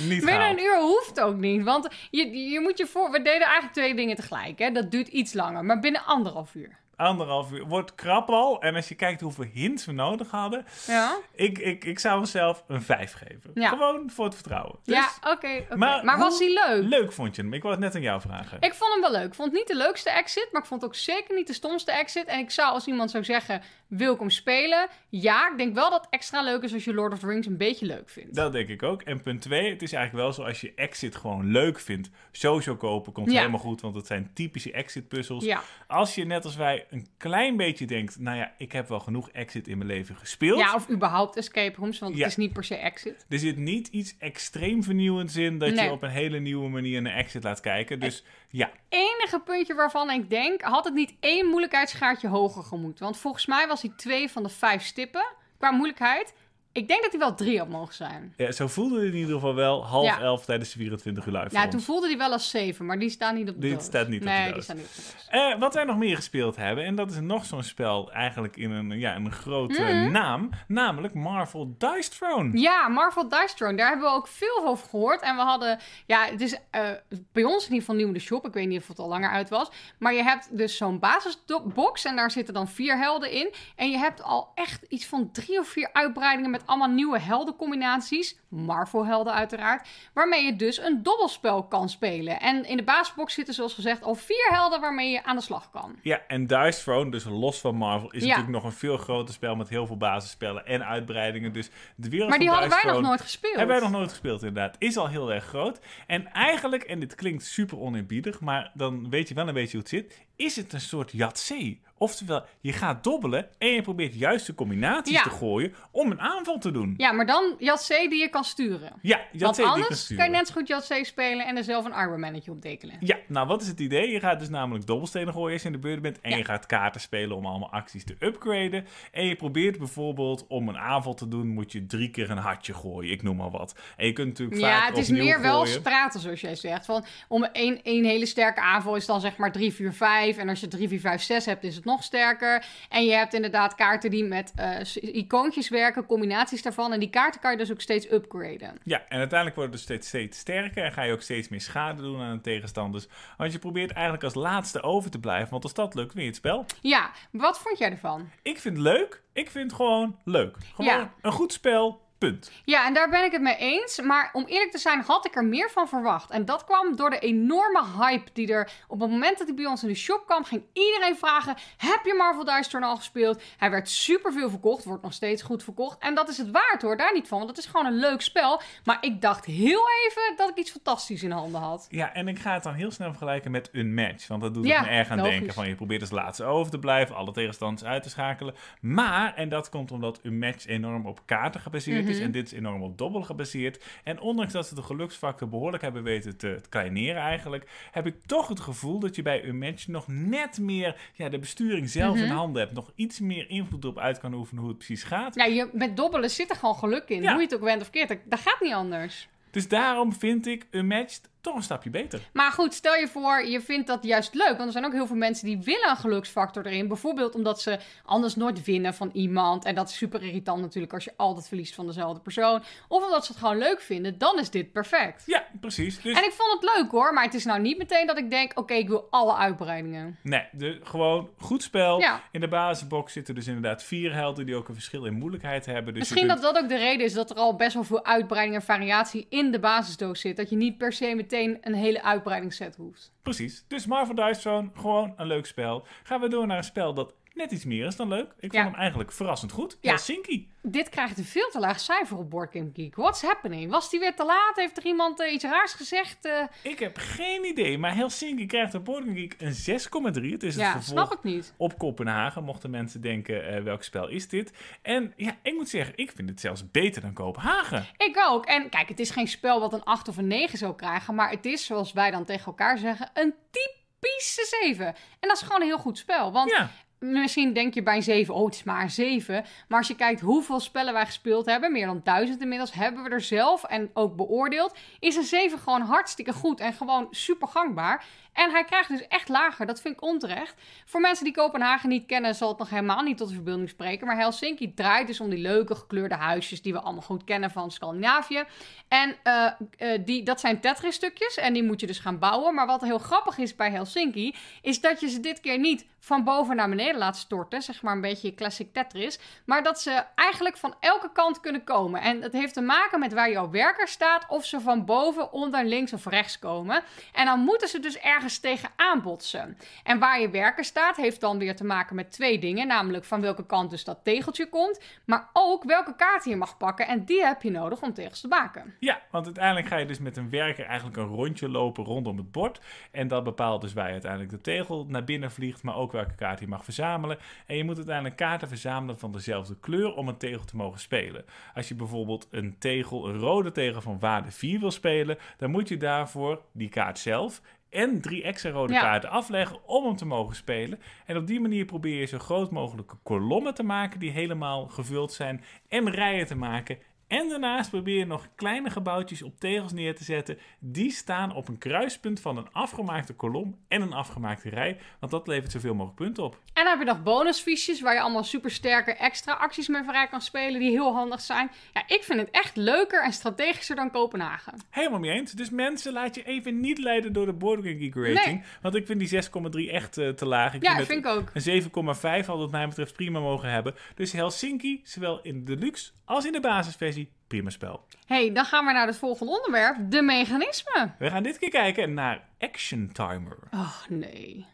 niet Binnen gehaald. een uur hoeft ook niet. Want je, je moet je voor. We deden eigenlijk twee dingen tegelijk. Hè? Dat duurt iets langer. Maar binnen anderhalf uur. Anderhalf uur. Wordt krap al. En als je kijkt hoeveel hints we nodig hadden. Ja, Ik, ik, ik zou mezelf een 5 geven. Ja. Gewoon voor het vertrouwen. Dus, ja oké. maar maar was hij leuk? Leuk vond je hem. Ik wou het net aan jou vragen. Ik vond hem wel leuk. Ik vond het niet de leukste exit, maar ik vond het ook zeker niet de stomste exit. En ik zou als iemand zou zeggen, wil ik hem spelen? Ja, ik denk wel dat het extra leuk is als je Lord of the Rings een beetje leuk vindt. Dat denk ik ook. En punt 2, het is eigenlijk wel zo als je Exit gewoon leuk vindt. Sowieso kopen komt Ja. helemaal goed, want het zijn typische Exit puzzels. Ja. Als je net als wij een klein beetje denkt, nou ja, ik heb wel genoeg Exit in mijn leven gespeeld. ja, of überhaupt escape rooms, want Ja. het is niet per se exit. Er zit niet iets extreem vernieuwends in dat Nee. je op een hele nieuwe manier naar Exit laat kijken. Dus ja, enige puntje waarvan ik denk, had het niet één moeilijkheidsgraadje hoger gemoet. Want volgens mij was hij twee van de vijf stippen qua moeilijkheid. Ik denk dat hij wel drie had mogen zijn. ja, zo voelde het in ieder geval wel half Ja. elf tijdens de 24 uur live. Ja, toen voelde hij wel als zeven, maar die staan niet op de doos. staat niet op de doos. die niet op de doos. Eh, wat wij nog meer gespeeld hebben, en dat is nog zo'n spel eigenlijk in een, ja, een grote Mhm. naam, namelijk Marvel Dice Throne. Ja, Marvel Dice Throne, daar hebben we ook veel over gehoord. En we hadden, ja, het is eh, bij ons in ieder geval nieuw in de shop. Ik weet niet of het al langer uit was. Maar je hebt dus zo'n basisbox en daar zitten dan vier helden in. En je hebt al echt iets van drie of vier uitbreidingen met allemaal nieuwe heldencombinaties. Marvel-helden uiteraard. Waarmee je dus een dobbelspel kan spelen. En in de basisbox zitten zoals gezegd al vier helden waarmee je aan de slag kan. Ja, en Dice Throne, dus los van Marvel, is Ja. natuurlijk nog een veel groter spel met heel veel basisspellen en uitbreidingen. Dus de wereld Maar die hadden Dice wij nog nooit gespeeld. Hebben wij nog nooit gespeeld, inderdaad. Is al heel erg groot. En eigenlijk, en dit klinkt super oneerbiedig, maar dan weet je wel een beetje hoe het zit. Is het een soort Yahtzee? Oftewel, je gaat dobbelen en je probeert juiste combinaties Ja. te gooien om een aanval te doen. Ja, maar dan Yatzee die je kan sturen. Ja, Want Yahtzee kan anders kan je net zo goed Yatzee spelen en er zelf een Iron Mannetje op tekenen. Ja, nou wat is het idee? Je gaat dus namelijk dobbelstenen gooien als je in de beurt bent. En Ja. je gaat kaarten spelen om allemaal acties te upgraden. En je probeert bijvoorbeeld om een aanval te doen, moet je drie keer een hartje gooien. Ik noem maar wat. En je kunt natuurlijk Ja, vaak het is meer wel straten, zoals jij zegt. Van, om één, één hele sterke aanval is dan zeg maar 3, 4, 5. En als je 3, 4, 5, 6 hebt, is het nog sterker. En je hebt inderdaad kaarten die met eh, icoontjes werken, combinaties daarvan. En die kaarten kan je dus ook steeds upgraden. Ja, en uiteindelijk wordt het dus steeds, steeds sterker en ga je ook steeds meer schade doen aan de tegenstanders. Want je probeert eigenlijk als laatste over te blijven, want als dat lukt, win je het spel. Ja, wat vond jij ervan? Ik vind het leuk. Ik vind het gewoon leuk. Gewoon Ja. een goed spel, punt. Ja, en daar ben ik het mee eens. Maar om eerlijk te zijn, had ik er meer van verwacht. En dat kwam door de enorme hype die er... Op het moment dat hij bij ons in de shop kwam, ging iedereen vragen... Heb je Marvel Dice Throne al gespeeld? Hij werd superveel verkocht, wordt nog steeds goed verkocht. En dat is het waard hoor, daar niet van. Want het is gewoon een leuk spel. Maar ik dacht heel even dat ik iets fantastisch in handen had. Ja, en ik ga het dan heel snel vergelijken met een match. Want dat doet Ja, me erg aan logisch. denken. Van je probeert als laatste over te blijven, alle tegenstanders uit te schakelen. Maar, en dat komt omdat een match enorm op kaarten gebaseerd Mhm. En dit is enorm op dobbel gebaseerd. En ondanks dat ze de geluksfactor behoorlijk hebben weten te, te kleineren eigenlijk, heb ik toch het gevoel dat je bij een match nog net meer ja, de besturing zelf Mhm. in handen hebt. Nog iets meer invloed op uit kan oefenen hoe het precies gaat. Ja, je, met dobbelen zit er gewoon geluk in. Ja. Hoe je het ook went of keert, dat, dat gaat niet anders. Dus daarom vind ik een match toch een stapje beter. Maar goed, stel je voor, je vindt dat juist leuk. Want er zijn ook heel veel mensen die willen een geluksfactor erin. Bijvoorbeeld omdat ze anders nooit winnen van iemand. En dat is super irritant natuurlijk als je altijd verliest van dezelfde persoon. Of omdat ze het gewoon leuk vinden, dan is dit perfect. Ja, precies. Dus En ik vond het leuk hoor, maar het is nou niet meteen dat ik denk, oké, ik wil alle uitbreidingen. Nee, de, gewoon goed spel. Ja. In de basisbox zitten dus inderdaad vier helden die ook een verschil in moeilijkheid hebben. Dus Misschien kunt- dat dat ook de reden is dat er al best wel veel uitbreiding en variatie in de basisdoos zit. Dat je niet per se meteen een hele uitbreidingsset hoeft. Precies. Dus Marvel Dice Throne, gewoon een leuk spel. Gaan we door naar een spel dat net iets meer is dan leuk. Ik Ja. vond hem eigenlijk verrassend goed. Ja. Helsinki. Dit krijgt een veel te laag cijfer op Board Game Geek. What's happening? Was die weer te laat? Heeft er iemand eh, iets raars gezegd? Eh, Ik heb geen idee, maar Helsinki krijgt op Board Game Geek een 6,3. Het is het ja, vervolg snap ik niet. op Kopenhagen, mochten mensen denken, eh, welk spel is dit? En ja, ik moet zeggen, ik vind het zelfs beter dan Kopenhagen. Ik ook. En kijk, het is geen spel wat een 8 of een 9 zou krijgen. Maar het is, zoals wij dan tegen elkaar zeggen, een typische 7. En dat is gewoon een heel goed spel. Want Ja, Misschien denk je bij een 7, oh, het is maar een 7. Maar als je kijkt hoeveel spellen wij gespeeld hebben, meer dan duizend inmiddels, hebben we er zelf en ook beoordeeld, is een 7 gewoon hartstikke goed en gewoon super gangbaar. En hij krijgt dus echt lager. Dat vind ik onterecht. Voor mensen die Kopenhagen niet kennen, zal het nog helemaal niet tot de verbeelding spreken. Maar Helsinki draait dus om die leuke gekleurde huisjes die we allemaal goed kennen van Scandinavië. En eh, eh, die, dat zijn Tetris-stukjes en die moet je dus gaan bouwen. Maar wat heel grappig is bij Helsinki, is dat je ze dit keer niet van boven naar beneden laat storten. Zeg maar een beetje classic Tetris. Maar dat ze eigenlijk van elke kant kunnen komen. En dat heeft te maken met waar jouw werker staat. Of ze van boven, onder, links of rechts komen. En dan moeten ze dus ergens tegen aanbotsen. En waar je werker staat, heeft dan weer te maken met twee dingen. Namelijk van welke kant dus dat tegeltje komt. Maar ook welke kaarten je mag pakken. En die heb je nodig om tegels te maken. Ja, want uiteindelijk ga je dus met een werker eigenlijk een rondje lopen rondom het bord. En dat bepaalt dus waar je uiteindelijk de tegel naar binnen vliegt, maar ook welke kaart je mag verzamelen. En je moet uiteindelijk kaarten verzamelen van dezelfde kleur om een tegel te mogen spelen. Als je bijvoorbeeld een tegel, een rode tegel van waarde 4 wil spelen, dan moet je daarvoor die kaart zelf en drie extra rode Ja. kaarten afleggen om hem te mogen spelen. En op die manier probeer je zo groot mogelijke kolommen te maken die helemaal gevuld zijn en rijen te maken. En daarnaast probeer je nog kleine gebouwtjes op tegels neer te zetten. Die staan op een kruispunt van een afgemaakte kolom en een afgemaakte rij. Want dat levert zoveel mogelijk punten op. En dan heb je nog bonusfiches waar je allemaal super sterke extra acties mee vrij kan spelen. Die heel handig zijn. Ja, ik vind het echt leuker en strategischer dan Kopenhagen. Helemaal mee eens. Dus mensen, laat je even niet leiden door de Board Game Geek rating. Nee. Want ik vind die 6,3 echt eh, te laag. Ik Ja, vind vind ik ook. Een 7,5 had wat mij betreft prima mogen hebben. Dus Helsinki, zowel in de deluxe als in de basisversie, prima spel. hey, dan gaan we naar het volgende onderwerp. De mechanismen. We gaan dit keer kijken naar Action Timer. Ach, nee.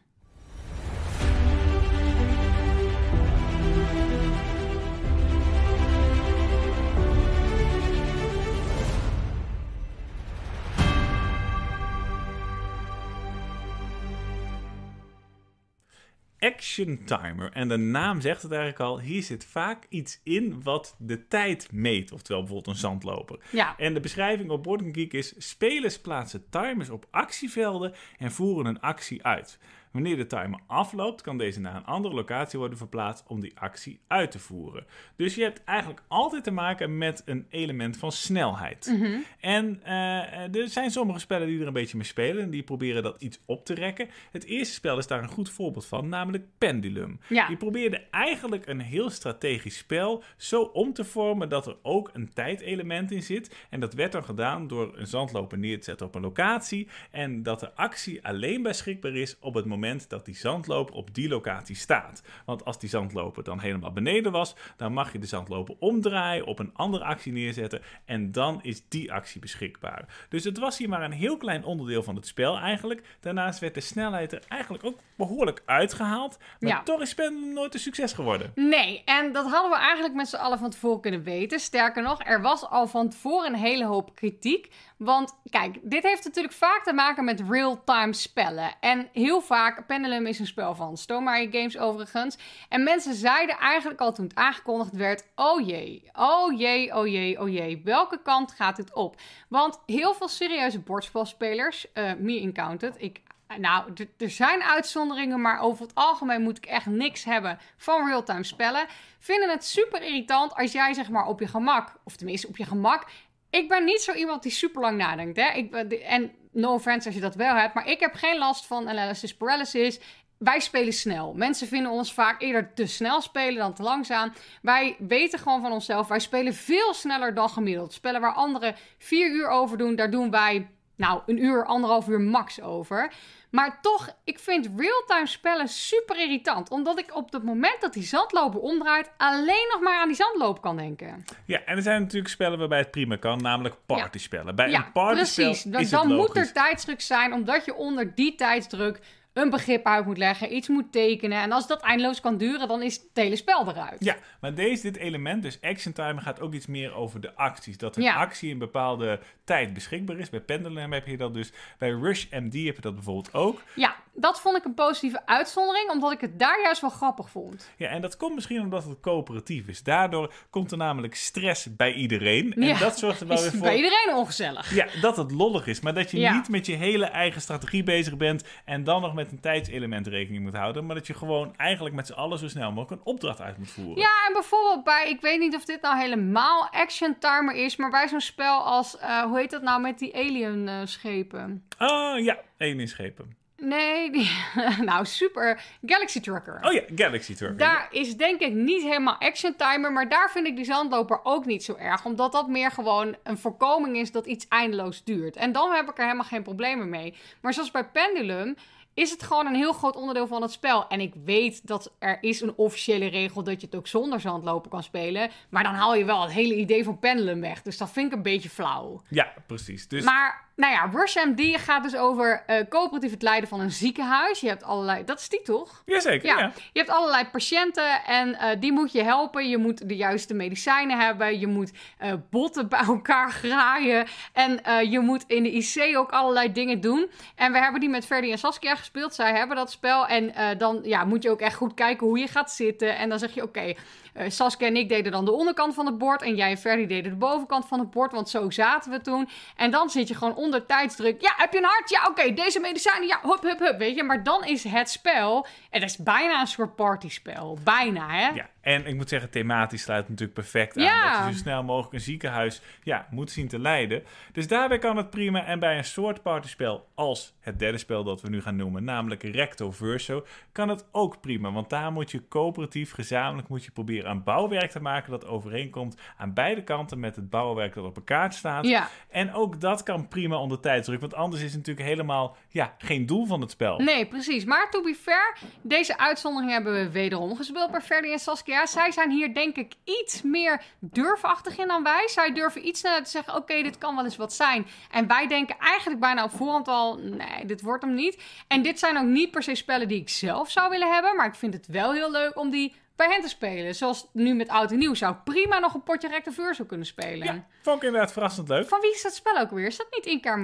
Action Timer. En de naam zegt het eigenlijk al. Hier zit vaak iets in wat de tijd meet. Oftewel bijvoorbeeld een zandloper. Ja, En de beschrijving op Board Game Geek is... Spelers plaatsen timers op actievelden en voeren een actie uit. Wanneer de timer afloopt, kan deze naar een andere locatie worden verplaatst om die actie uit te voeren. Dus je hebt eigenlijk altijd te maken met een element van snelheid. En eh, er zijn sommige spellen die er een beetje mee spelen en die proberen dat iets op te rekken. Het eerste spel is daar een goed voorbeeld van, namelijk Pendulum. Ja. Die probeerde eigenlijk een heel strategisch spel zo om te vormen dat er ook een tijdelement in zit. En dat werd dan gedaan door een zandloper neer te zetten op een locatie. En dat de actie alleen beschikbaar is op het moment dat die zandloper op die locatie staat. Want als die zandloper dan helemaal beneden was, dan mag je de zandloper omdraaien, op een andere actie neerzetten. En dan is die actie beschikbaar. Dus het was hier maar een heel klein onderdeel van het spel eigenlijk. Daarnaast werd de snelheid er eigenlijk ook behoorlijk uitgehaald. Maar Ja. toch is Pendulum nooit een succes geworden. Nee, en dat hadden we eigenlijk met z'n allen van tevoren kunnen weten. Sterker nog, er was al van tevoren een hele hoop kritiek. Want kijk, dit heeft natuurlijk vaak te maken met real-time spellen. En heel vaak, Pendulum is een spel van Stonemaier Games overigens. En mensen zeiden eigenlijk al toen het aangekondigd werd... Oh jee, oh jee, oh jee, oh jee. Welke kant gaat het op? Want heel veel serieuze bordspelspelers, eh me included... Ik nou, er zijn uitzonderingen, maar over het algemeen moet ik echt niks hebben van real-time spellen. Vinden het super irritant als jij zeg maar op je gemak, of tenminste op je gemak. Ik ben niet zo iemand die super lang nadenkt. Hè? Ik, en no offense als je dat wel hebt, maar ik heb geen last van analysis paralysis. Wij spelen snel. Mensen vinden ons vaak eerder te snel spelen dan te langzaam. Wij weten gewoon van onszelf, wij spelen veel sneller dan gemiddeld. Spellen waar anderen vier uur over doen, daar doen wij nou, een uur, anderhalf uur max over. Maar toch, ik vind real-time spellen super irritant. Omdat ik op het moment dat die zandloper omdraait... alleen nog maar aan die zandloper kan denken. Ja, en er zijn natuurlijk spellen waarbij het prima kan, namelijk partyspellen. Bij ja, een partyspel precies. Dan, is dan het moet er tijdsdruk zijn... omdat je onder die tijdsdruk een begrip uit moet leggen... iets moet tekenen. En als dat eindeloos kan duren, dan is het hele spel eruit. Ja, maar deze, dit element, dus action timer, gaat ook iets meer over de acties. Dat een Ja. actie in bepaalde tijd beschikbaar is. Bij Pendulum heb je dat dus. Bij Rush MD heb je dat bijvoorbeeld ook. Ja, dat vond ik een positieve uitzondering... omdat ik het daar juist wel grappig vond. Ja, en dat komt misschien omdat het coöperatief is. Daardoor komt er namelijk stress bij iedereen. En Ja, dat zorgt er wel Is weer voor... bij iedereen ongezellig. Ja, dat het lollig is. Maar dat je Ja. niet met je hele eigen strategie bezig bent. En dan nog met met een tijdselement rekening moet houden, maar dat je gewoon eigenlijk met z'n allen zo snel mogelijk een opdracht uit moet voeren. Ja, en bijvoorbeeld bij, ik weet niet of dit nou helemaal action timer is, maar bij zo'n spel als, eh, hoe heet dat nou met die alien eh, schepen? Ah, ja, één schepen. Nee, die, <laughs> nou super. Galaxy Trucker. Oh ja, Galaxy Trucker. Daar is denk ik niet helemaal action timer, maar daar vind ik die zandloper ook niet zo erg. Omdat dat meer gewoon een voorkoming is dat iets eindeloos duurt. En dan heb ik er helemaal geen problemen mee. Maar zoals bij Pendulum is het gewoon een heel groot onderdeel van het spel. En ik weet dat er is een officiële regel dat je het ook zonder zandlopen kan spelen. Maar dan haal je wel het hele idee van pendelen weg. Dus dat vind ik een beetje flauw. Ja, precies. Dus... Maar nou ja, MD gaat dus over uh, coöperatief het leiden van een ziekenhuis. Je hebt allerlei... Dat is die toch? Jazeker, ja. ja. Je hebt allerlei patiënten en uh, die moet je helpen. Je moet de juiste medicijnen hebben. Je moet uh, botten bij elkaar graaien. En je moet in de IC ook allerlei dingen doen. En we hebben die met Ferdi en Saskia gespeeld. Zij hebben dat spel. En dan ja, moet je ook echt goed kijken hoe je gaat zitten. En dan zeg je, oké... Okay, uh, Saskia en ik deden dan de onderkant van het bord. En jij en Ferdi deden de bovenkant van het bord. Want zo zaten we toen. En dan zit je gewoon onder tijdsdruk. Ja, heb je een hart? Ja, oké. deze medicijnen. Ja, hup, hup, hup. Weet je. Maar dan is het spel. En dat is bijna een soort partyspel. Bijna, hè? Ja. En ik moet zeggen, thematisch sluit natuurlijk perfect aan. Ja. Dat je zo snel mogelijk een ziekenhuis ja, moet zien te leiden. Dus daarbij kan het prima. En bij een soort partyspel als het derde spel dat we nu gaan noemen, namelijk Recto Verso, kan het ook prima. Want daar moet je coöperatief, gezamenlijk moet je proberen een bouwwerk te maken dat overeenkomt aan beide kanten met het bouwwerk dat op elkaar staat. Ja. En ook dat kan prima onder tijdsdruk, want anders is het natuurlijk helemaal ja, geen doel van het spel. Nee, precies. Maar to be fair, deze uitzondering hebben we wederom gespeeld bij Ferdi en Saskia ja, zij zijn hier denk ik iets meer durfachtig in dan wij. Zij durven iets sneller te zeggen, oké, dit kan wel eens wat zijn. En wij denken eigenlijk bijna op voorhand al, nee, dit wordt hem niet. En dit zijn ook niet per se spellen die ik zelf zou willen hebben. Maar ik vind het wel heel leuk om die bij hen te spelen. Zoals nu met Oud en Nieuw zou prima nog een potje Rector zou kunnen spelen. Ja, vond ik inderdaad verrassend leuk. Van wie is dat spel ook weer? Is dat niet? Inca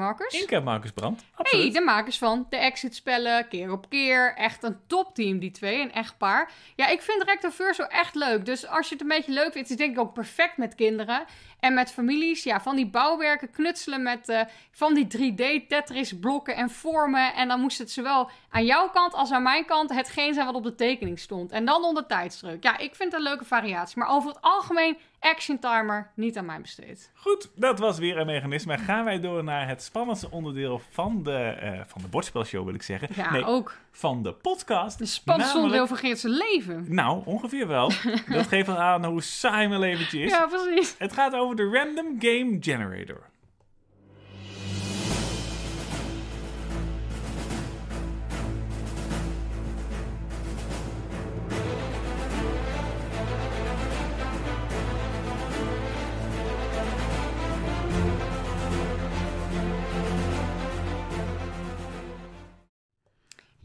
Marcus Brand, absoluut. hey, de makers van de Exit-spellen, keer op keer. Echt een topteam, die twee, een echt paar. Ja, ik vind Rector Verso echt leuk. Dus als je het een beetje leuk vindt, is het denk ik ook perfect met kinderen. En met families, ja, van die bouwwerken knutselen met uh, van die 3D Tetris blokken en vormen. En dan moest het zowel aan jouw kant als aan mijn kant hetgeen zijn wat op de tekening stond. En dan onder tijdsdruk. Ja, ik vind het een leuke variatie. Maar over het algemeen Action Timer niet aan mij besteed. Goed, dat was weer een mechanisme. Gaan wij door naar het spannendste onderdeel van de, uh, van de bordspelshow, wil ik zeggen. Ja, nee, ook. Van de podcast. De spannendste onderdeel van Geert's leven. Nou, ongeveer wel. <laughs> dat geeft wel aan hoe saai mijn leventje is. Ja, precies. Het gaat over de Random Game Generator.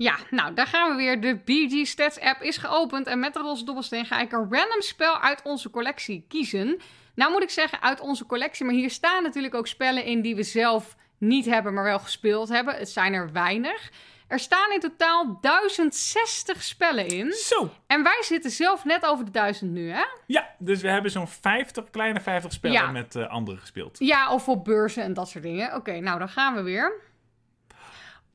Ja, nou, daar gaan we weer. De BG Stats app is geopend en met de roze dobbelsteen ga ik een random spel uit onze collectie kiezen. Nou moet ik zeggen uit onze collectie, maar hier staan natuurlijk ook spellen in die we zelf niet hebben, maar wel gespeeld hebben. Het zijn er weinig. Er staan in totaal 1060 spellen in. Zo. En wij zitten zelf net over de 1000 nu, hè? Ja, dus we hebben zo'n 50, kleine 50 spellen met uh, anderen gespeeld. Ja, of op beurzen en dat soort dingen. Oké, nou dan gaan we weer.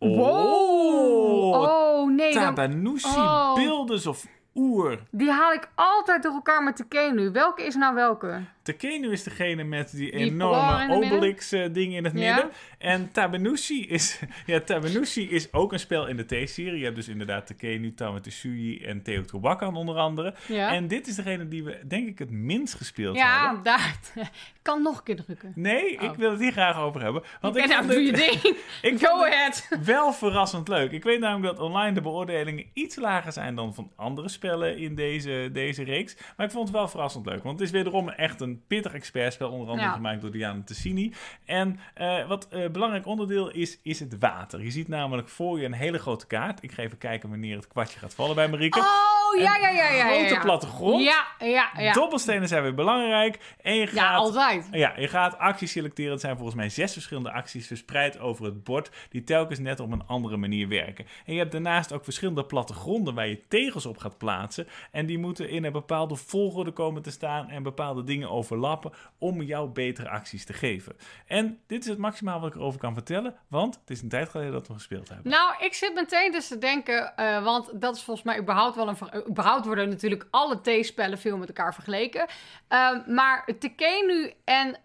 Oh, oh nee. Tabanushi, oh. Builders of Oer. Die haal ik altijd door elkaar met de nu. Welke is nou welke? Tekenu is degene met die, enorme Obelix-ding in het midden. En Tabenushi is, <laughs> ja, Tabenushi is ook een spel in de T-serie. Je hebt dus inderdaad Tekenu, Tamatsuyi en Teotihuacan onder andere. Ja. En dit is degene die we denk ik het minst gespeeld ja, hebben. Ja, daar. Ik <laughs> kan nog een keer drukken. Nee, ik oh. wil het hier graag over hebben. Want ik, ik nou, doe je ding. <laughs> ik Go ahead. Wel verrassend leuk. Ik weet namelijk dat online de beoordelingen iets lager zijn dan van andere spellen in deze, deze reeks. Maar ik vond het wel verrassend leuk. Want het is wederom echt een pittig expertspel, onder andere gemaakt door Diana Tessini. En uh, wat uh, belangrijk onderdeel is, is het water. Je ziet namelijk voor je een hele grote kaart. Ik ga even kijken wanneer het kwartje gaat vallen bij Marieke. Oh ja, ja, ja, ja. ja, grote ja. plattegrond. Ja, ja, ja. Dobbelstenen zijn weer belangrijk. En je gaat, Ja, altijd. Ja, je gaat acties selecteren. Het zijn volgens mij zes verschillende acties verspreid over het bord, die telkens net op een andere manier werken. En je hebt daarnaast ook verschillende plattegronden waar je tegels op gaat plaatsen. En die moeten in een bepaalde volgorde komen te staan en bepaalde dingen overlappen om jou betere acties te geven. En dit is het maximaal wat ik erover kan vertellen, want het is een tijd geleden dat we gespeeld hebben. Nou, ik zit meteen dus te denken, eh, want dat is volgens mij überhaupt wel een... überhaupt worden natuurlijk alle T-spellen veel met elkaar vergeleken. Ehm, maar Tekenu en...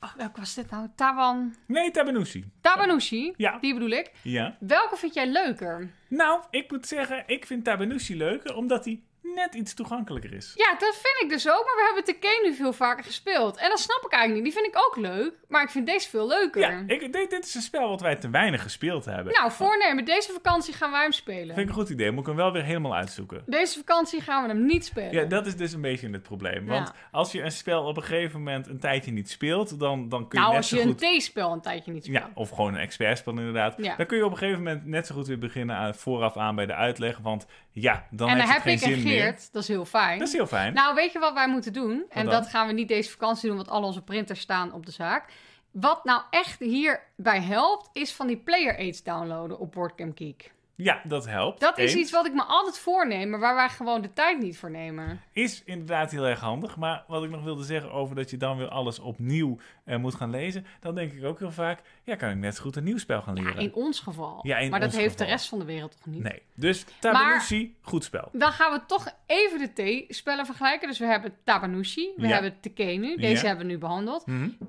Oh, welke was dit nou? Tawan... Nee, Tabanushi. Tabanushi, Ja. die bedoel ik. Ja. Welke vind jij leuker? Nou, ik moet zeggen, ik vind Tabanushi leuker omdat hij net iets toegankelijker is. Ja, dat vind ik dus ook, maar we hebben Tekenu veel vaker gespeeld. En dat snap ik eigenlijk niet. Die vind ik ook leuk, maar ik vind deze veel leuker. Ja, ik, dit, dit is een spel wat wij te weinig gespeeld hebben. Nou, voornemen. Deze vakantie gaan wij hem spelen. Vind ik een goed idee, moet ik hem wel weer helemaal uitzoeken. Deze vakantie gaan we hem niet spelen. Ja, dat is dus een beetje het probleem. Want Ja. als je een spel op een gegeven moment een tijdje niet speelt, dan, dan kun je nou, net als zo je goed... een T-spel een tijdje niet speelt. Ja, of gewoon een expertspel inderdaad. Ja. Dan kun je op een gegeven moment net zo goed weer beginnen aan, vooraf aan bij de uitleg. Want ja, dan en dan heb ik en. Geert, dat is heel fijn. Dat is heel fijn. Nou, weet je wat wij moeten doen? en dat gaan we niet deze vakantie doen, want al onze printers staan op de zaak. Wat nou echt hierbij helpt, is van die player aids downloaden op Boardcamp Geek. Ja, dat helpt. Dat is Eens. iets wat ik me altijd voorneem, maar waar wij gewoon de tijd niet voor nemen. Is inderdaad heel erg handig. Maar wat ik nog wilde zeggen over dat je dan weer alles opnieuw eh, moet gaan lezen. Dan denk ik ook heel vaak, ja, kan ik net zo goed een nieuw spel gaan Ja, leren. in ons geval. Ja, in maar dat heeft geval. de rest van de wereld toch niet? Nee. Dus Tabanushi, goed spel. Dan gaan we toch even de T-spellen vergelijken. Dus we hebben Tabanushi, we Ja. hebben Tekenu. Deze Ja. hebben we nu behandeld.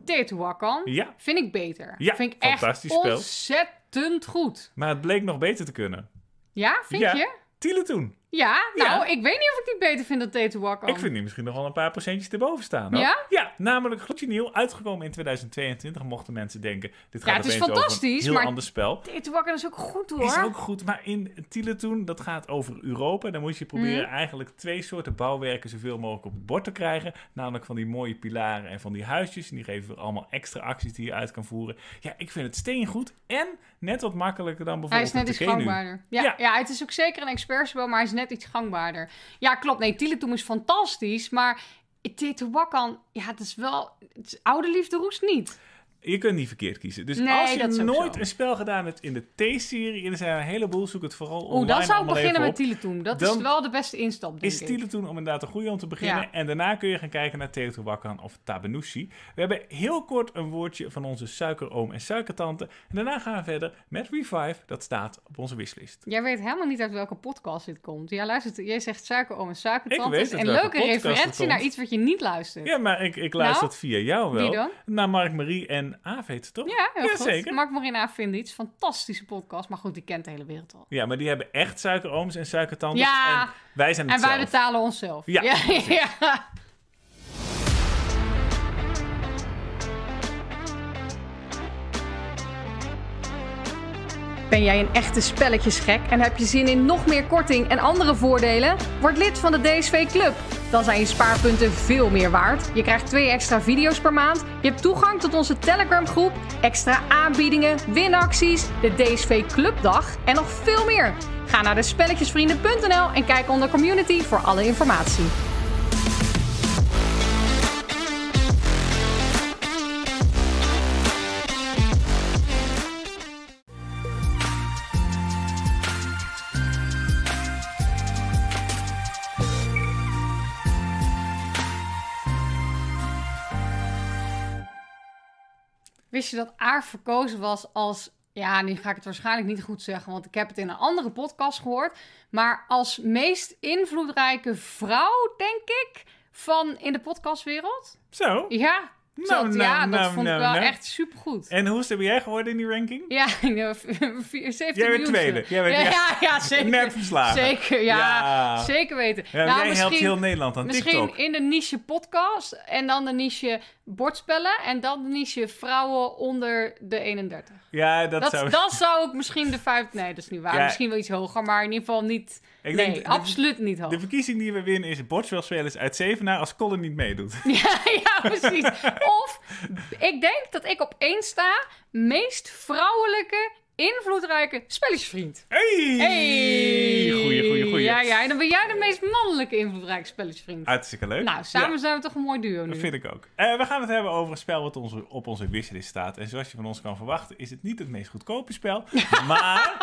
Teotihuacan Ja, vind ik beter. Ja, vind ik echt fantastisch spel. ontzettend goed. maar het bleek nog beter te kunnen. Ja, vind Ja. je? Tiletoon. Ja, nou, Ja. ik weet niet of ik die beter vind dan Teotihuacan. Ik vind die misschien nog wel een paar procentjes erboven staan. hoor. Ja? Ja, namelijk gloedje nieuw, uitgekomen in 2022. Mochten mensen denken, dit Ja, gaat het is opeens over fantastisch, een heel ander spel. Teotihuacan is ook goed hoor. Is ook goed, maar in Tiletoon, dat gaat over Europa. Dan moet je proberen Mhm. eigenlijk twee soorten bouwwerken zoveel mogelijk op het bord te krijgen. Namelijk van die mooie pilaren en van die huisjes. En die geven weer allemaal extra acties die je uit kan voeren. Ja, ik vind het steen goed en net wat makkelijker dan Hij bijvoorbeeld is net iets gangbaarder. Ja, ja. Ja. het is ook zeker een expertspel, maar hij is net iets gangbaarder. Ja, klopt. Nee, Tiletoon is fantastisch, maar Teotihuacan, ja, het is wel... Het is oude liefde roest niet. Je kunt niet verkeerd kiezen. Dus Nee, als is je nooit zo. een spel gedaan hebt in de T-serie, en er zijn een heleboel, zoek het vooral online Oeh, dan zou ik beginnen met. Tiletoon. Dat Dan is wel de beste instap, denk Is ik. Tiletoon om inderdaad een goede om te beginnen. Ja. En daarna kun je gaan kijken naar Teotihuacan of Tabanushi. We hebben heel kort een woordje van onze suikeroom en suikertante. En daarna gaan we verder met Revive. Dat staat op onze wishlist. Jij weet helemaal niet uit welke podcast dit komt. Jij, luistert, jij zegt suikeroom en suikertante. Ik weet is welke leuke referentie naar iets wat je niet luistert. Ja, maar ik, ik luister Nou? het via jou wel. Wie dan? Naar Mark, Marie en Avet, toch? Ja, heel goed. zeker. Mark Marina vindt iets. Fantastische podcast. Maar goed, die kent de hele wereld al. Ja, maar die hebben echt suikerooms en suikertantes. Ja, en wij zijn het En wij zelf. betalen onszelf. Ja, ja, <laughs> ja. Ben jij een echte spelletjesgek en heb je zin in nog meer korting en andere voordelen? Word lid van de DSV Club. Dan zijn je spaarpunten veel meer waard. Je krijgt twee extra video's per maand. Je hebt toegang tot onze Telegram groep, extra aanbiedingen, winacties, de DSV Clubdag en nog veel meer. Ga naar de spelletjesvrienden.nl en kijk onder community voor alle informatie. Wist je dat Aar verkozen was als. Ja, nu ga ik het waarschijnlijk niet goed zeggen, want ik heb het in een andere podcast gehoord. Maar als meest invloedrijke vrouw, denk ik, van in de podcastwereld. Zo. Ja, Nou, zat- nou, ja dat nou, vond ik wel nou. echt supergoed. En hoe ben jij geworden in die ranking? Ja, <laughs> 17 Jij bent tweede. Jij bent- ja, ja. ja, <laughs> ja, zeker. Net verslagen. Zeker, ja, Ja. Zeker weten. Ja, nou, jij helpt misschien, heel Nederland aan misschien TikTok. in de niche podcast en dan de niche bordspellen en dan de niche vrouwen onder de 31. Ja, dat, Dat, zou... dat zou ik misschien de vijf... Nee, dat is niet waar. Ja. Misschien wel iets hoger, maar in ieder geval niet... Ik nee, denk absoluut niet hoog. De verkiezing die we winnen is bordspelspelers uit Zevenaar als Colin niet meedoet. <laughs> Ja, ja, precies. <laughs> Of ik denk dat ik op één sta meest vrouwelijke invloedrijke spelletjesvriend. Hey! Hey! Goeie, goeie, goeie. Ja, ja, en dan ben jij de meest mannelijke invloedrijke spelletjesvriend. Hartstikke leuk. Nou, samen Ja. zijn we toch een mooi duo nu. Dat vind ik ook. Eh, we gaan het hebben over een spel wat onze, op onze wishlist staat. En zoals je van ons kan verwachten, is het niet het meest goedkope spel. <laughs> maar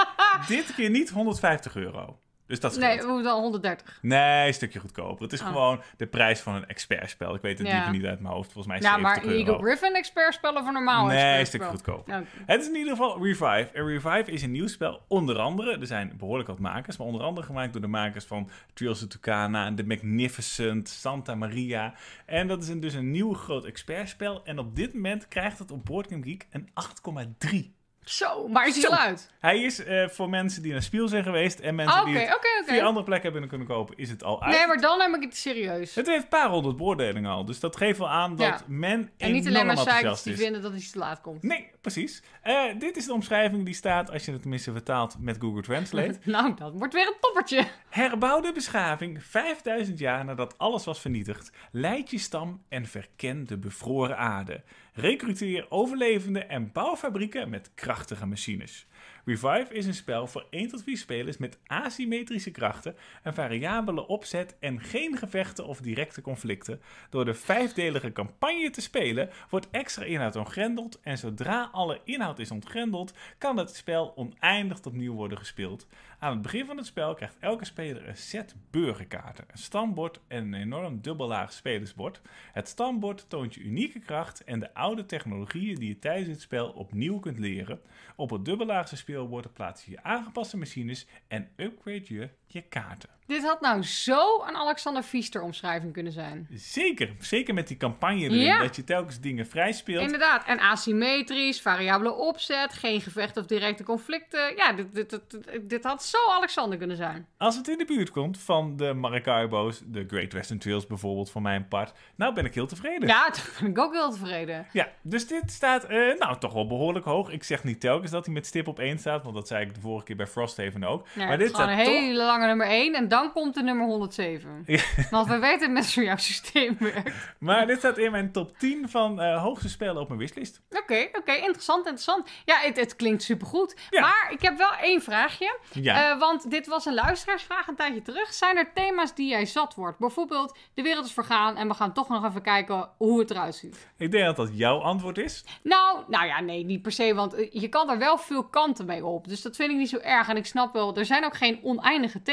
dit keer niet 150 euro. Dus dat Nee, we moeten al 130. Nee, een stukje goedkoper. Het is Oh. gewoon de prijs van een expertspel. Ik weet het Ja. niet uit mijn hoofd. Volgens mij is Ja, 70 maar. Eagle Griffin expertspel of een normaal Nee, een stukje goedkoper. Ja. Het is in ieder geval Revive. En Revive is een nieuw spel. Onder andere, er zijn behoorlijk wat makers, maar onder andere gemaakt door de makers van Trails of Tucana, The Magnificent, Santa Maria. En dat is een, dus een nieuw groot expertspel. En op dit moment krijgt het op Board Game Geek een 8,3. Zo, waar is hij Zo. al uit? Hij is eh, voor mensen die naar Spiel zijn geweest en mensen Ah, die het via oké. andere plekken hebben kunnen kopen, is het al uit. Nee, maar dan neem ik het serieus. Het heeft een paar honderd beoordelingen al, dus dat geeft wel aan dat Ja. men En niet alleen maar enthousiast die vinden dat hij te laat komt. Nee, precies. Eh, dit is de omschrijving die staat, als je het tenminste vertaalt met Google Translate. <laughs> Nou, dat wordt weer een toppertje. Herbouwde beschaving 5000 jaar nadat alles was vernietigd. Leid je stam en verken de bevroren aarde. Recruteer overlevende en bouw fabrieken met krachtige machines. Revive is een spel voor 1 tot 4 spelers met asymmetrische krachten, een variabele opzet en geen gevechten of directe conflicten. Door de vijfdelige campagne te spelen wordt extra inhoud ontgrendeld en zodra alle inhoud is ontgrendeld kan het spel oneindig opnieuw worden gespeeld. Aan het begin van het spel krijgt elke speler een set burgerkaarten, een stambord en een enorm dubbellaag spelersbord. Het stambord toont je unieke kracht en de oude technologieën die je tijdens het spel opnieuw kunt leren. Op het dubbellaagse speelbord plaats je je aangepaste machines en upgrade je je kaarten. Dit had nou zo een Alexander Pfiester omschrijving kunnen zijn. Zeker, zeker met die campagne erin, Ja. dat je telkens dingen vrij speelt. Inderdaad, en asymmetrisch, variabele opzet, geen gevecht of directe conflicten. Ja, dit, dit, dit, dit, had zo Alexander kunnen zijn. Als het in de buurt komt van de Maracaibo's, de Great Western Trails bijvoorbeeld voor mijn part, nou ben ik heel tevreden. Ja, <laughs> daar ben ik ook heel tevreden. Ja, dus dit staat eh, nou toch wel behoorlijk hoog. Ik zeg niet telkens dat hij met stip op 1 staat, want dat zei ik de vorige keer bij Frosthaven ook. Ja, maar dit staat een toch... hele nummer 1 en dan komt de nummer 107. Ja. Want we weten met zo'n jouw systeem werkt. Maar dit staat in mijn top 10 van eh, hoogste spellen op mijn wishlist. Oké, oké, interessant, interessant. Ja, het, het klinkt supergoed. Ja. Maar ik heb wel één vraagje. Ja, Eh, want dit was een luisteraarsvraag een tijdje terug. Zijn er thema's die jij zat wordt? Bijvoorbeeld, de wereld is vergaan en we gaan toch nog even kijken hoe het eruit ziet. ik denk dat dat jouw antwoord is. Nou, nou ja, nee, niet per se, want eh, je kan er wel veel kanten mee op. Dus dat vind ik niet zo erg. En ik snap wel, er zijn ook geen oneindige thema's.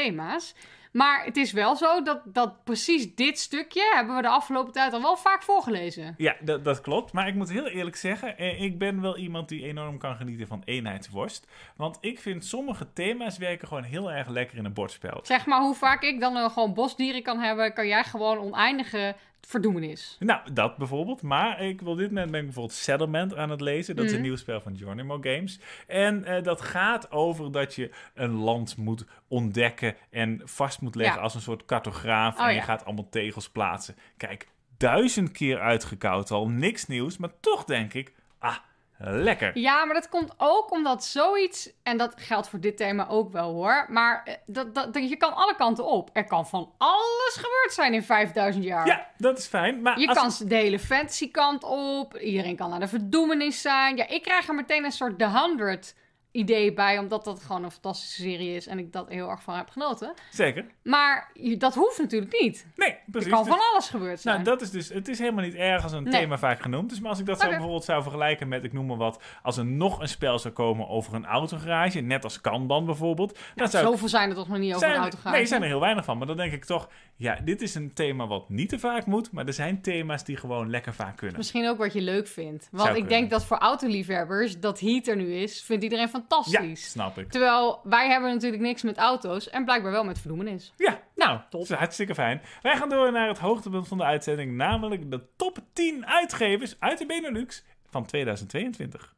Maar het is wel zo dat, dat precies dit stukje hebben we de afgelopen tijd al wel vaak voorgelezen. Ja, dat, dat klopt. Maar ik moet heel eerlijk zeggen, eh, ik ben wel iemand die enorm kan genieten van eenheidsworst. Want ik vind sommige thema's werken gewoon heel erg lekker in een bordspel. Zeg maar hoe vaak ik dan eh, gewoon bosdieren kan hebben, kan jij gewoon oneindige verdoemenis. Nou, dat bijvoorbeeld. Maar ik wil dit moment ben ik bijvoorbeeld Settlement aan het lezen. Dat is een Mhm. nieuw spel van Geronimo Games. En eh, dat gaat over dat je een land moet ontdekken en vast moet leggen Ja. als een soort cartograaf. Oh, en je ja. gaat allemaal tegels plaatsen. Kijk, duizend keer uitgekoud al. Niks nieuws. Maar toch denk ik, ah, lekker. Ja, maar dat komt ook omdat zoiets, en dat geldt voor dit thema ook wel hoor, maar eh, dat, dat, je kan alle kanten op. Er kan van alles gebeurd zijn in 5000 jaar. Ja, dat is fijn. Maar Je als kan de hele fantasy kant op. Iedereen kan naar de verdoemenis zijn. Ja, ik krijg er meteen een soort The 100 idee bij, omdat dat gewoon een fantastische serie is en ik dat heel erg van heb genoten. Zeker. Maar je- dat hoeft natuurlijk niet. Nee, Er precies. kan Dus- van alles gebeurd zijn. Nou, dat is dus, het is helemaal niet erg als een Nee. thema vaak genoemd is. Maar als ik dat zou Oké. bijvoorbeeld zou vergelijken met, ik noem maar wat, als er nog een spel zou komen over een autogarage, net als Kanban bijvoorbeeld, dan zou ik Zoveel zijn er toch nog niet over een auto gaan. Nee, zijn er heel weinig van. Maar dan denk ik toch, ja, dit is een thema wat niet te vaak moet, maar er zijn thema's die gewoon lekker vaak kunnen. Misschien ook wat je leuk vindt. Want Zou ik kunnen. denk dat voor autoliefhebbers, dat Heat er nu is, vindt iedereen Ja, fantastisch. snap ik. Terwijl wij hebben natuurlijk niks met auto's en blijkbaar wel met verdoemenis. Ja, nou, top. dat is hartstikke fijn. Wij gaan door naar het hoogtepunt van de uitzending, namelijk de top 10 uitgevers uit de Benelux van 2022.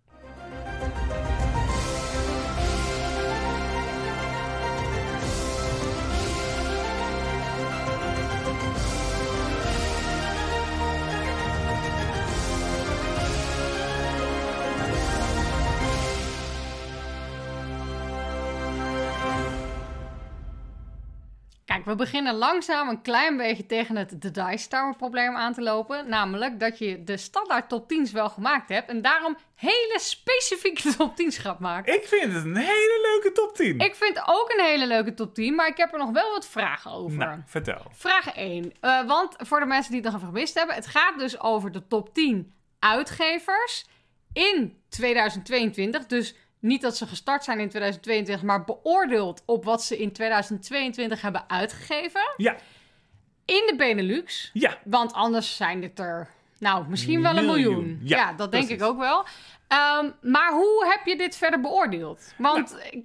Kijk, we we beginnen langzaam een klein beetje tegen het The Dice Tower probleem aan te lopen. Namelijk dat je de standaard top 10's wel gemaakt hebt. En daarom hele specifieke <laughs> top 10's gaat maken. Ik vind het een hele leuke top 10. Ik vind ook een hele leuke top 10, maar ik heb er nog wel wat vragen over. Nou, vertel. Vraag 1. Eh, want voor de mensen die het nog even gemist hebben, het gaat dus over de top 10 uitgevers in 2022. Dus niet dat ze gestart zijn in 2022, maar beoordeeld op wat ze in 2022 hebben uitgegeven. Ja, In de Benelux. ja. Want anders zijn dit er, nou, misschien wel een Miljoen. miljoen. Ja, Ja, dat denk ik ook wel. Ehm, maar hoe heb je dit verder beoordeeld? Want Nou.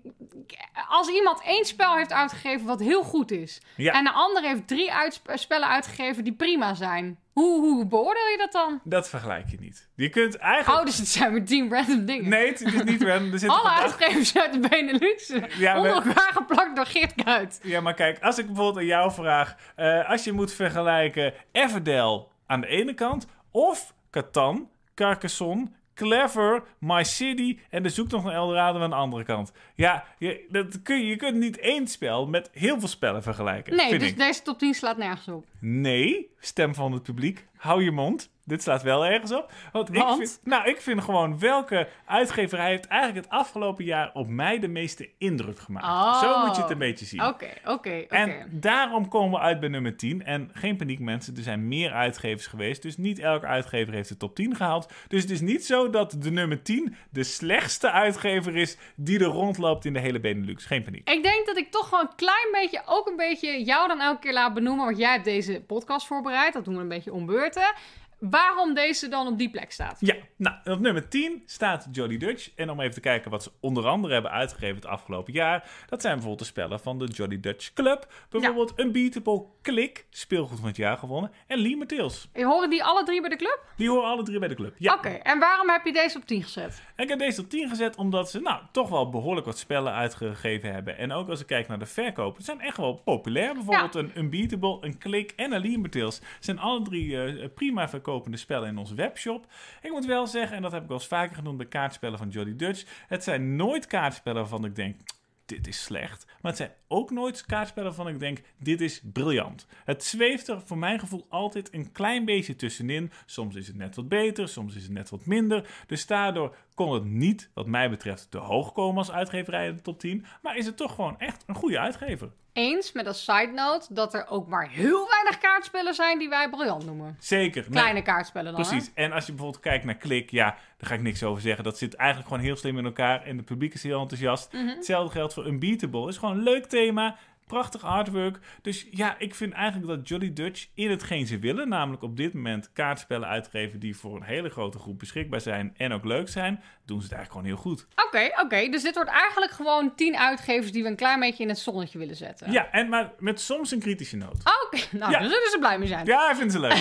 als iemand één spel heeft uitgegeven wat heel goed is... Ja. en de ander heeft drie uitsp- spellen uitgegeven die prima zijn... Hoe, hoe beoordeel je dat dan? Dat vergelijk je niet. Je kunt eigenlijk... Oh, dus het zijn weer tien random dingen. Nee, het is niet random. Er Alle uitgevers uit de Benelux Ja, onder elkaar geplakt door Geert Kuit. Ja, maar kijk, als ik bijvoorbeeld aan jou vraag... eh, als je moet vergelijken Everdell aan de ene kant... of Catan, Carcassonne, Clever, My City... en de zoektocht naar Eldorado aan de andere kant. Ja, je, dat kun je, je kunt niet één spel met heel veel spellen vergelijken, Nee, dus ik. deze top 10 slaat nergens op. Nee, stem van het publiek. Hou je mond. Dit slaat wel ergens op. Want, Ik, Want? vind, nou, ik vind gewoon welke uitgeverij heeft eigenlijk het afgelopen jaar op mij de meeste indruk gemaakt. Oh. Zo moet je het een beetje zien. Oké, oké, oké. En daarom komen we uit bij nummer 10. En geen paniek mensen, er zijn meer uitgevers geweest. Dus niet elke uitgever heeft de top 10 gehaald. Dus het is niet zo dat de nummer 10 de slechtste uitgever is die er rondloopt in de hele Benelux. Geen paniek. Ik denk dat ik toch gewoon een klein beetje, ook een beetje jou dan elke keer laat benoemen. Want jij hebt deze podcast voorbereid. Dat doen we een beetje om beurten. Waarom deze dan op die plek staat. Ja, nou, op nummer 10 staat Jolly Dutch. En om even te kijken wat ze onder andere hebben uitgegeven het afgelopen jaar. Dat zijn bijvoorbeeld de spellen van de Jolly Dutch Club. Bijvoorbeeld Unbeatable Click, speelgoed van het jaar gewonnen. En Lee Tales. Horen die alle drie bij de club? Die horen alle drie bij de club. Ja. Oké, en waarom heb je deze op 10 gezet? Ik heb deze op 10 gezet omdat ze nou toch wel behoorlijk wat spellen uitgegeven hebben. En ook als ik kijk naar de verkopen, zijn echt wel populair. Bijvoorbeeld een Unbeatable, een Click en een Lee zijn alle drie eh, prima verkopende spellen in onze webshop. Ik moet wel zeggen, en dat heb ik wel eens vaker genoemd bij kaartspellen van Jolly Dutch. Het zijn nooit kaartspellen waarvan ik denk, dit is slecht. Maar het zijn ook nooit kaartspellen waarvan ik denk, dit is briljant. Het zweeft er voor mijn gevoel altijd een klein beetje tussenin. Soms is het net wat beter, soms is het net wat minder. Dus daardoor kon het niet, wat mij betreft, te hoog komen als uitgeverij in de top 10. Maar is het toch gewoon echt een goede uitgever. Eens met als side note dat er ook maar heel weinig kaartspellen zijn die wij briljant noemen. Zeker. Nee, Kleine kaartspellen dan. Precies. En als je bijvoorbeeld kijkt naar Klik, ja, daar ga ik niks over zeggen. Dat zit eigenlijk gewoon heel slim in elkaar en het publiek is heel enthousiast. Mhm. Hetzelfde geldt voor Unbeatable. is gewoon een leuk thema, prachtig artwork. Dus ja, ik vind eigenlijk dat Jolly Dutch in hetgeen ze willen, namelijk op dit moment kaartspellen uitgeven die voor een hele grote groep beschikbaar zijn en ook leuk zijn, doen ze het eigenlijk gewoon heel goed. Oké, oké. Dus dit wordt eigenlijk gewoon 10 uitgevers die we een klein beetje in het zonnetje willen zetten. Ja, en maar met soms een kritische noot. Oké, nou, Ja. daar zullen ze blij mee zijn. Ja, ik vind ze leuk.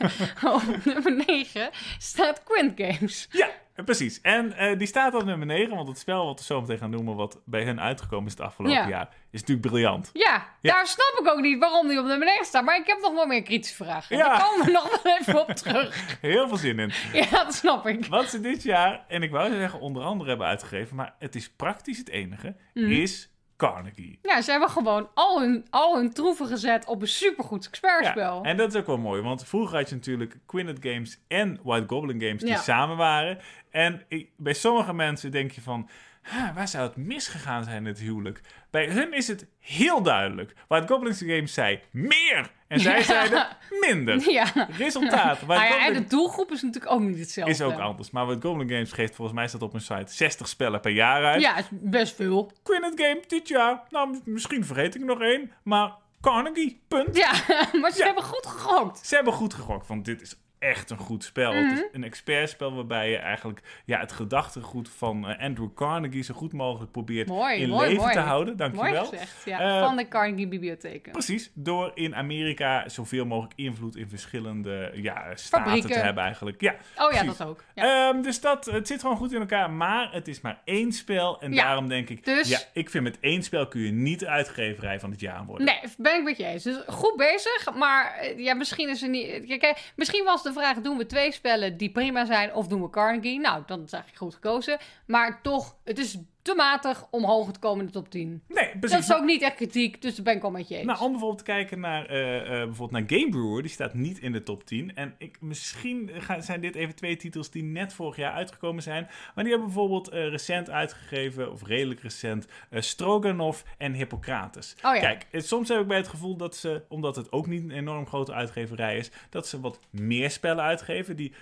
<laughs> Op nummer 9 staat Quint Games. Ja, precies. En eh, die staat op nummer 9, want het spel wat we zo meteen gaan noemen, wat bij hen uitgekomen is het afgelopen Ja. jaar, is natuurlijk briljant. Ja, Ja. daar snap ik ook niet waarom die op nummer 9 staat. Maar ik heb nog wel meer kritische vragen. Ja. Daar komen we nog wel even op terug. <laughs> Heel veel zin in. Ja, dat snap ik. Wat ze dit jaar, en ik wou zeggen onder andere hebben uitgegeven, maar het is praktisch het enige, Mhm. is Carnegie. Ja, ze hebben gewoon al hun, al hun troeven gezet op een supergoed expertspel. en dat is ook wel mooi, want vroeger had je natuurlijk Quinnet Games en White Goblin Games die Ja. samen waren. En ik- bij sommige mensen denk je van, "Ha, waar zou het misgegaan zijn in het huwelijk? Bij hun is het heel duidelijk. White Goblin Games zei meer en zij Ja. zeiden minder. <laughs> Ja. Resultaat. White Nou ja, en de doelgroep is natuurlijk ook niet hetzelfde. is ook anders. Maar White Goblin Games geeft volgens mij staat op hun site 60 spellen per jaar uit. Ja, is best veel. Quinnet Game dit jaar. Nou, misschien vergeet ik nog één. Maar Carnegie, punt. Ja, <laughs> maar ze Ja. hebben goed gegokt. Ze hebben goed gegokt, want dit is echt een goed spel. Het Mhm. is een expertspel waarbij je eigenlijk ja, het gedachtegoed van eh, Andrew Carnegie zo goed mogelijk probeert Mooi, in mooi, leven mooi. te houden. Mooi Dankjewel. gezegd, ja. Eh, van de Carnegie Bibliotheken. Precies, door in Amerika zoveel mogelijk invloed in verschillende ja, staten Fabrieken. te hebben eigenlijk. Ja, Oh ja, precies. dat ook. Ja. Ehm, dus dat, het zit gewoon goed in elkaar, maar het is maar één spel. En Ja, daarom denk ik, dus- ja, ik vind met één spel kun je niet de uitgeverij van het jaar worden. Nee, ben ik met je eens. Dus goed bezig, maar eh, ja, misschien is er niet... Kijk, misschien was de vraag, doen we twee spellen die prima zijn of doen we Carnegie? Nou, dan is eigenlijk goed gekozen. Maar toch, het is te matig om hoger te komen in de top 10. Nee, precies. Dat is ook niet echt kritiek, dus daar ben ik wel met je eens. Nou, om bijvoorbeeld te kijken naar, eh, eh, bijvoorbeeld naar Game Brewer, die staat niet in de top 10. En ik, misschien gaan, zijn dit even twee titels die net vorig jaar uitgekomen zijn. Maar die hebben bijvoorbeeld eh, recent uitgegeven, of redelijk recent, Stroganoff en Hippocrates. Oh ja. Kijk, soms heb ik bij het gevoel dat ze, omdat het ook niet een enorm grote uitgeverij is, dat ze wat meer spellen uitgeven. Die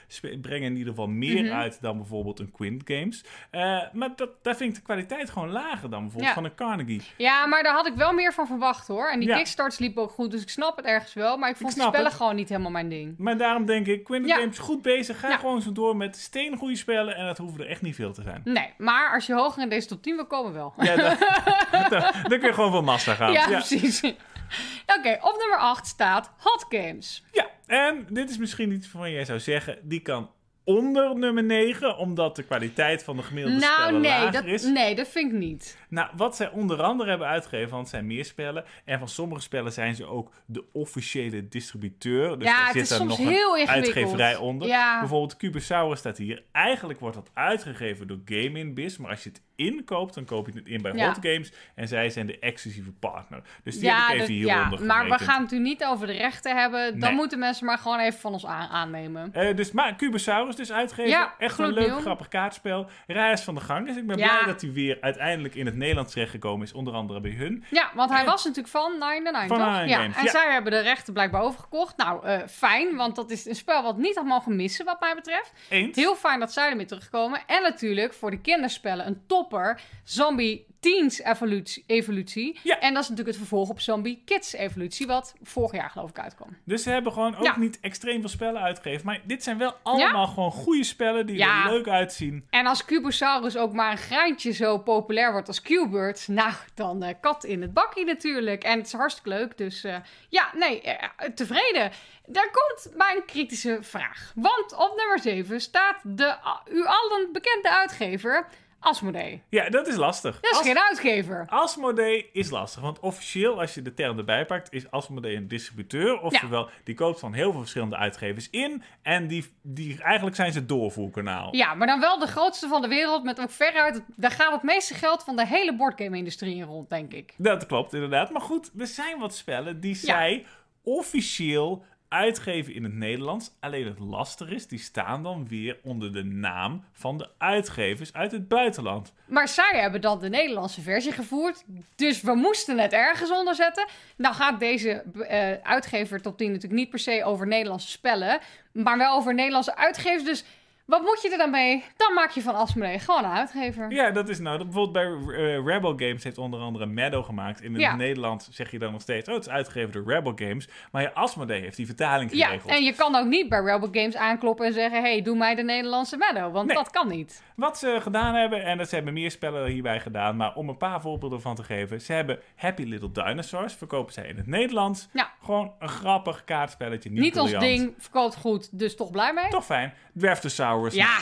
brengen in ieder geval meer Mhm. uit dan bijvoorbeeld een Quint Games. Maar dat, daar vind ik kwaliteit gewoon lager dan bijvoorbeeld Ja. van een Carnegie. Ja, maar daar had ik wel meer van verwacht hoor. En die Ja. kickstarts liepen ook goed, dus ik snap het ergens wel. Maar ik vond de snap spellen het. gewoon niet helemaal mijn ding. Maar daarom denk ik, Ja. Games goed bezig. Ga gewoon zo door met steengoede spellen. En dat hoeven er echt niet veel te zijn. Nee, maar als je hoger in deze top 10 wil komen, wel. Ja, dan, <laughs> dan, dan kun je gewoon voor Mazda gaan. Ja, precies. <laughs> Oké, op nummer 8 staat Hot Games. Ja, en dit is misschien iets waarvan jij zou zeggen, die kan onder nummer 9, omdat de kwaliteit van de gemiddelde Nou, spellen nee lager dat, is. nee, dat vind ik niet. Nou, wat zij onder andere hebben uitgegeven, want het zijn meer spellen. En van sommige spellen zijn ze ook de officiële distributeur. Dus ja, daar het zit soms nog heel een uitgeverij onder. Ja, Bijvoorbeeld Cubosaurus staat hier. Eigenlijk wordt dat uitgegeven door Game in Biz. Maar als je het inkoopt, dan koop je het in bij Ja. Hot Games. En zij zijn de exclusieve partner. Dus die ja, heb ik even hieronder ja maar we gaan het nu niet over de rechten hebben. Dan Nee. moeten mensen maar gewoon even van ons aan aannemen. Eh, dus, maar Cubosaurus dus uitgeven. Ja, Echt een leuk, grappig kaartspel. Reis van de gang. Dus ik ben Ja. blij dat hij weer uiteindelijk in het Nederlands terechtgekomen is. Onder andere bij hun. Ja, want hij En- was natuurlijk van Nine Nine, Van toch? Nine ja, Games, en zij hebben de rechten blijkbaar overgekocht. Nou, eh, fijn, want dat is een spel wat niet had mogen missen, wat mij betreft. Eens. Heel fijn dat zij ermee terugkomen. En natuurlijk voor de kinderspellen een topper. Zombie Teens evolutie. evolutie. Ja. En dat is natuurlijk het vervolg op Zombie Kids evolutie, wat vorig jaar geloof ik uitkwam. Dus ze hebben gewoon ook Ja. niet extreem veel spellen uitgegeven. Maar dit zijn wel allemaal gewoon goede spellen die er leuk uitzien. En als Cubosaurus ook maar een graantje zo populair wordt als Q-Bird, nou, dan eh, kat in het bakkie natuurlijk. En het is hartstikke leuk, dus eh, ja, nee, eh, tevreden. Daar komt mijn kritische vraag. Want op nummer 7 staat de u allen bekende uitgever Asmodee. Ja, dat is lastig. Dat is As- geen uitgever. Asmodee is lastig, want officieel, als je de term erbij pakt, is Asmodee een distributeur. Oftewel, die koopt van heel veel verschillende uitgevers in. En die, die, eigenlijk zijn ze doorvoerkanaal. Ja, maar dan wel de grootste van de wereld met ook veruit... Daar gaat het meeste geld van de hele boardgame-industrie in rond, denk ik. Dat klopt, inderdaad. Maar goed, er zijn wat spellen die Ja. zij officieel uitgeven in het Nederlands. Alleen het lastig is, die staan dan weer onder de naam van de uitgevers uit het buitenland. Maar zij hebben dan de Nederlandse versie gevoerd. Dus we moesten het ergens onder zetten. Nou gaat deze eh, uitgever top 10 natuurlijk niet per se over Nederlandse spellen. Maar wel over Nederlandse uitgevers. Dus wat moet je er dan mee? Dan maak je van Asmodee gewoon een uitgever. Ja, dat is nou. dat Bijvoorbeeld bij eh, Rebel Games heeft onder andere Meadow gemaakt. In het Ja. Nederlands zeg je dan nog steeds, oh, het is uitgegeven door Rebel Games. Maar ja, Asmodee heeft die vertaling Ja, geregeld. en je kan ook niet bij Rebel Games aankloppen en zeggen... hey, doe mij de Nederlandse Meadow. Want Nee. dat kan niet. Wat ze gedaan hebben, en dat ze hebben meer spellen hierbij gedaan, maar om een paar voorbeelden van te geven. Ze hebben Happy Little Dinosaurs, verkopen zij in het Nederlands. Ja. Gewoon een grappig kaartspelletje, niet, Niet ons ding, verkoopt goed, dus toch blij mee? Toch fijn. Dwerftosaurus. Ja,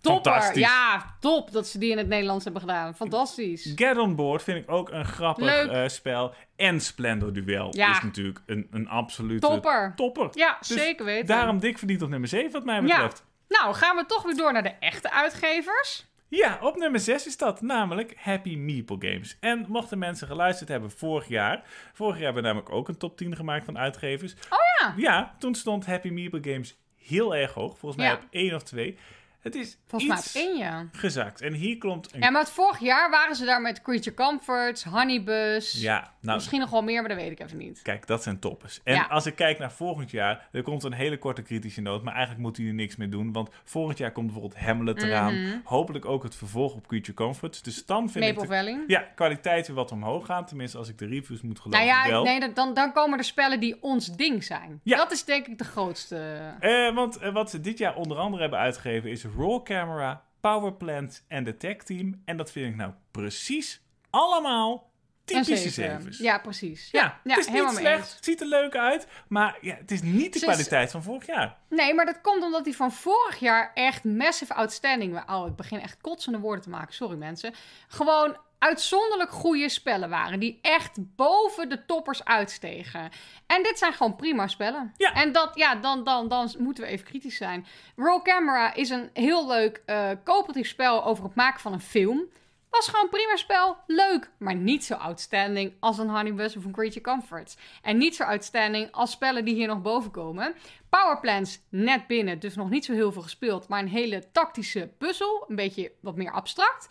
topper. Ja, top dat ze die in het Nederlands hebben gedaan. Fantastisch. Get on Board vind ik ook een grappig eh, spel. En Splendor Duel Ja. is natuurlijk een, een absolute Topper. topper. Ja, Dus zeker weten. Daarom dik verdiend op nummer 7 wat mij betreft. Nou, gaan we toch weer door naar de echte uitgevers. Ja, op nummer 6 is dat namelijk Happy Meeple Games. En mochten mensen geluisterd hebben vorig jaar. Vorig jaar hebben we namelijk ook een top 10 gemaakt van uitgevers. Oh ja. Ja, toen stond Happy Meeple Games heel erg hoog. Volgens mij Ja. op 1 of 2. Het is Volgens mij iets één, ja. gezakt. En hier komt een... Ja, maar het vorig jaar waren ze daar met Creature Comforts, Honeybus. Ja, nou, Misschien nog wel meer, maar dat weet ik even niet. Kijk, dat zijn toppers. En Ja. als ik kijk naar volgend jaar, er komt een hele korte kritische noot, maar eigenlijk moet hij er niks mee doen, want volgend jaar komt bijvoorbeeld Hamlet eraan, Mhm. hopelijk ook het vervolg op Creature Comforts. Dus dan vind Maple ik de, Valley. ja, kwaliteit weer wat omhoog gaan, tenminste als ik de reviews moet geloven Nou ja, wel. nee, dan, dan komen er spellen die ons ding zijn. Ja. Dat is denk ik de grootste. Eh, want eh, wat ze dit jaar onder andere hebben uitgegeven is Roll Camera, Power Plant en de Tech Team. En dat vind ik nou precies allemaal typische zeven. zevens. Ja, precies. Ja, Ja, het is helemaal niet slecht, het ziet er leuk uit, maar ja, het is niet de kwaliteit van vorig jaar. Nee, maar dat komt omdat die van vorig jaar echt massive outstanding... Oh, ik begin echt kotsende woorden te maken. Sorry mensen. Gewoon uitzonderlijk goede spellen waren. Die echt boven de toppers uitstegen. En dit zijn gewoon prima spellen. Ja. En dat, ja, dan, dan, dan moeten we even kritisch zijn. Roll Camera is een heel leuk eh coöperatief spel over het maken van een film. Was gewoon een prima spel. Leuk. Maar niet zo outstanding als een Honeybus of een Creature Comforts. En niet zo outstanding als spellen die hier nog boven komen. Powerplans net binnen, dus nog niet zo heel veel gespeeld. Maar een hele tactische puzzel. Een beetje wat meer abstract.